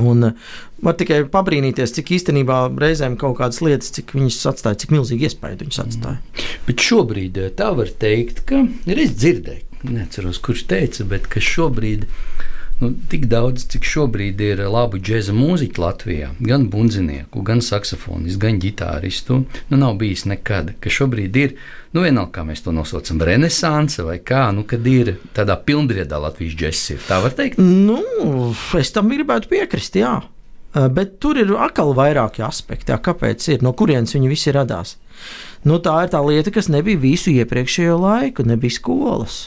Speaker 4: Un eh, var tikai pabrīnīties, cik īstenībā reizēm kaut kādas lietas, cik viņas atstāja, cik milzīgi iespēju viņas atstāja.
Speaker 3: Mm. Bet šobrīd eh, tā var teikt, ka ir es dzirdēju, neatceros, kurš teica, bet ka šobrīd nu, tik daudz, cik šobrīd ir labu džēza mūziķu Latvijā, gan bundzinieku, gan saksofonistu, gan ģitāristu, nu nav bijis nekad. Ka šobrīd ir, nu vienalga, kā mēs to nosaucam, renesanse vai kā, nu kad ir tādā pilnbriedā Latvijas džēzs ir. Tā var teikt?
Speaker 4: Nu, es tam gribētu piekrist, jā. Bet tur ir atkal vairāki aspekti, jā, kāpēc ir, no kurienes viņi visi radās. Nu, tā ir tā lieta, kas nebija visu iepriekšējo laiku, nebija skolas.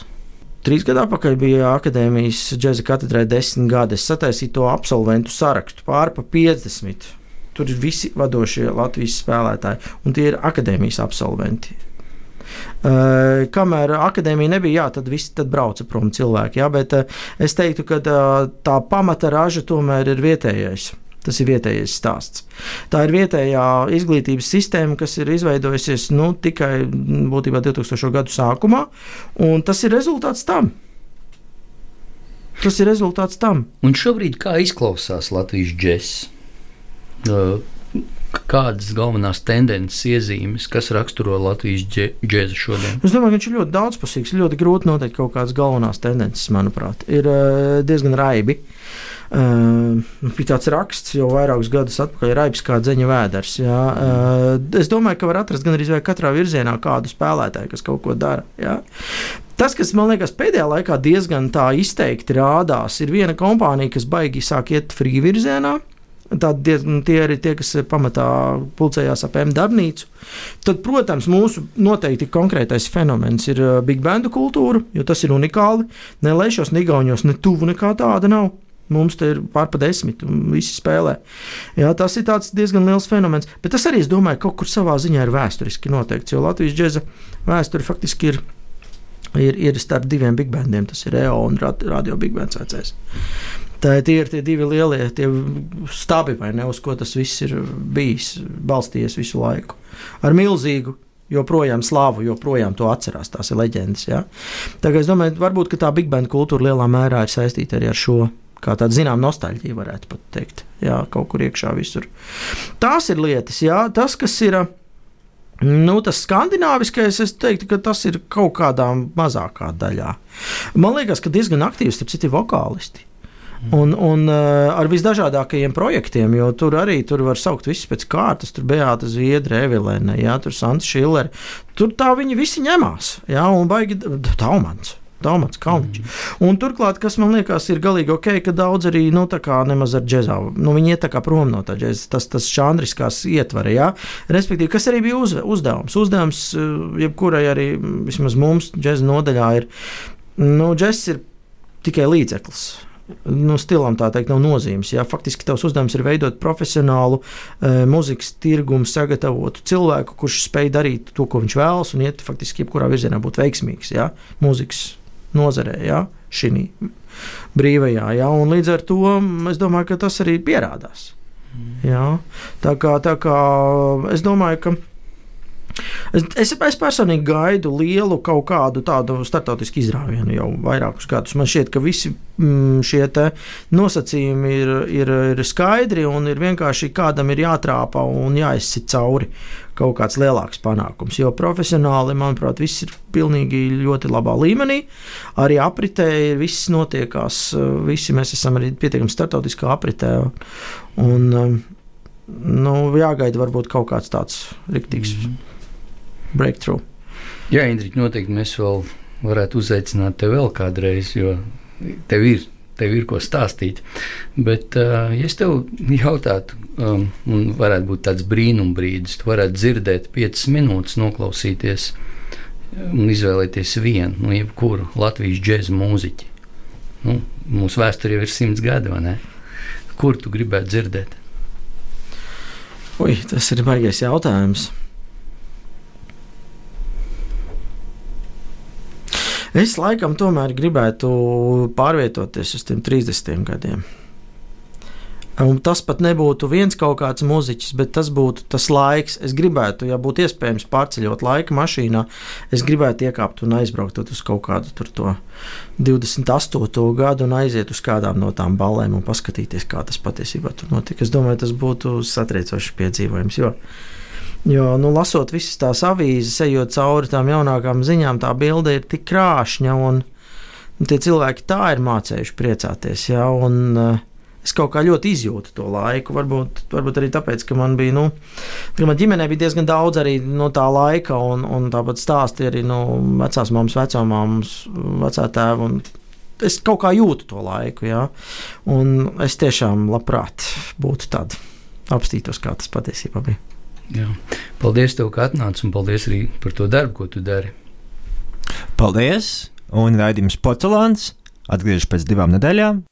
Speaker 4: Trīs gadu atpakaļ bija akadēmijas džēza katedrē desmit gadi. Es sataisīju to absolventu sarakstu pāri pa 50. Tur ir visi vadošie Latvijas spēlētāji, un tie ir akadēmijas absolventi. Uh, kamēr akadēmija nebija, jā, tad viss tad brauca prom cilvēki. Jā, bet uh, es teiktu, ka uh, tā pamata raža tomēr ir vietējais. Tas ir vietējais stāsts. Tā ir vietējā izglītības sistēma, kas ir izveidojusies nu, tikai būtībā 2000. gadu sākumā, un tas ir rezultāts tam. Tas ir rezultāts tam.
Speaker 3: Un šobrīd kā izklausās Latvijas džeks? Kādas galvenās tendences, iezīmes, kas raksturo Latvijas džēzu šodien?
Speaker 4: Es domāju, ka viņš ir ļoti daudzpusīgs. Ļoti grūti noteikt kaut kādas galvenās tendences, manuprāt. Ir diezgan raibi. Uh, bija tāds raksts jau vairākus gadus atpakaļ, Raips kā dzeņa vēders. Jā. Uh, es domāju, ka var atrast gan arī katrā virzienā kādu spēlētāju, kas kaut ko dara. Jā. Tas, kas man liekas pēdējā laikā diezgan izteikti rādās, ir viena kompānija, kas baigi sāk iet free virzienā. Tad tie ir tie, kas pamatā pulcējās ap M darbnīcu. Tad, protams, mūsu noteikti konkrētais fenomens ir big bandu kultūra, jo tas ir unikāli. Ne lēšos, ne igauņos, ne tuvu nekā tāda nav. Mums te ir pārpa desmit, un visi spēlē. Jā, tas ir diezgan liels fenomens. Bet tas arī, es domāju, kaut kur savā ziņā ir vēsturiski noteikts. Jo Latvijas džēza vēsture faktiski ir, ir, ir starp diviem big bandiem. Tas ir EO un Radio Big Bands vecais. Tā, tie ir tie divi lielie tie stabi, ne, uz ko tas viss ir bijis, balstījies visu laiku. Ar milzīgu joprojām slāvu, joprojām to atcerās. Tās ir leģendas. Ja? Kā es domāju, varbūt tā big band kultūra lielā mērā ir saistīta arī ar šo kā tāda zināmā nostalģija, varētu pat teikt. Jā, kaut kur iekšā visur. Tās ir lietas, jā, tas, kas ir. Nu, tas skandināviskais, es teiktu, ka tas ir kaut kādā mazākā daļā. Man liekas, ka diezgan aktīvi starp citu vokālisti. Un, un uh, ar visdažādākajiem projektiem, jo tur arī tur var saukt visus pēc kārtas. Tur bija Beata Zviedra, Evelēna, jā, tur Santa Šillere. Tur tā viņi visi ņemās, jā, un baigi Taumans. Dalmats Kalniņš. Mm. Un turklāt, kas man liekas, ir galīgi ok, ka daudz arī nu, nemaz ar džēzu. Nu, viņi iet prom no tā džēza, tas, tas žanriskās ietvara. Ja? Respektīvi, kas arī bija uz, uzdevums. Uzdevums eh, jebkurai arī vismaz mums džēza nodaļā ir, nu, džēzs ir tikai līdzeklis. nu, stilam tā teikt, nav nozīmes. Jā. Faktiski tavs uzdevums ir veidot profesionālu uh, mūzikas tirgumu, sagatavotu cilvēku, kurš spēj darīt to, ko viņš vēlas, un iet faktiski jebkurā virzienā būt veiksmīgs jā, mūzikas nozarē, jā, šī brīvajā. Jā, un līdz ar to es domāju, ka tas arī pierādās. Jā. Tā kā, tā kā es domāju, ka Es, es, es personīgi gaidu lielu kaut kādu tādu startautisku izrāvienu jau vairākus gadus. Man šķiet, ka visi mm, šie nosacījumi ir, ir, ir skaidri un ir vienkārši kādam ir jātrāpa un jāizsit cauri kaut kāds lielāks panākums. Jo profesionāli, manuprāt, viss ir pilnīgi ļoti labā līmenī. Arī apritē ir viss notiekās, visi mēs esam arī pietiekami startautiskā apritē. Un, nu, jāgaida varbūt kaut kāds tāds riktīgs. Mm -hmm breakthrough.
Speaker 3: Jā, Indriķi, noteikti mēs vēl varētu uzaicināt tevi vēl kādreiz, jo tev ir, tev ir ko stāstīt. Bet, uh, ja es tev jautātu, um, un varētu būt tāds brīnumbrīdis, tu varētu dzirdēt piecas minūtes, noklausīties un izvēlēties vienu no jebkuru Latvijas džēza mūziķi. Nu, mūsu vēsture jau ir simts gadi, vai ne? Kur tu gribētu dzirdēt?
Speaker 4: Ui, tas ir baigais jautājums. Es laikam tomēr gribētu pārvietoties uz tiem 30 gadiem. Un tas pat nebūtu viens kaut kāds mūziķis, bet tas būtu tas laiks. Es gribētu, ja būtu iespējams pārceļot laika mašīnā, es gribētu iekāpt un aizbraukt uz kaut kādu to 28. gadu un aiziet uz kādām no tām balēm un paskatīties, kā tas patiesībā tur notika. Es domāju, tas būtu satriecošs piedzīvojums. Jo Jo, nu, lasot visas tās avīzes, ejot cauri tām jaunākām ziņām, tā bilde ir tik krāšņa, un, un tie cilvēki tā ir mācējuši priecāties. Ja, un, uh, es kaut kā ļoti izjūtu to laiku. Varbūt, varbūt arī tāpēc, ka man bija, nu, man ģimenē bija diezgan daudz arī no tā laika, un, un tāpat stāsti arī no nu, vecās mammas, vecāmāmas, vecā tēva. Es kaut kā jūtu to laiku, ja, un es tiešām labprāt būtu tāds, apstītos, kā tas patiesībā bija.
Speaker 3: Jā. Paldies, tev, ka atnāci, un paldies arī par to darbu, ko tu dari.
Speaker 2: Paldies! Un raidījums Porcelāns atgriežas pēc divām nedēļām.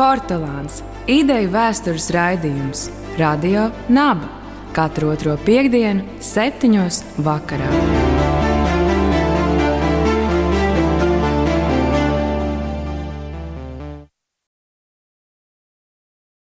Speaker 1: Porcelāns - ideju vēstures raidījums Radio Naba katru otro piekdienu, septiņos vakarā.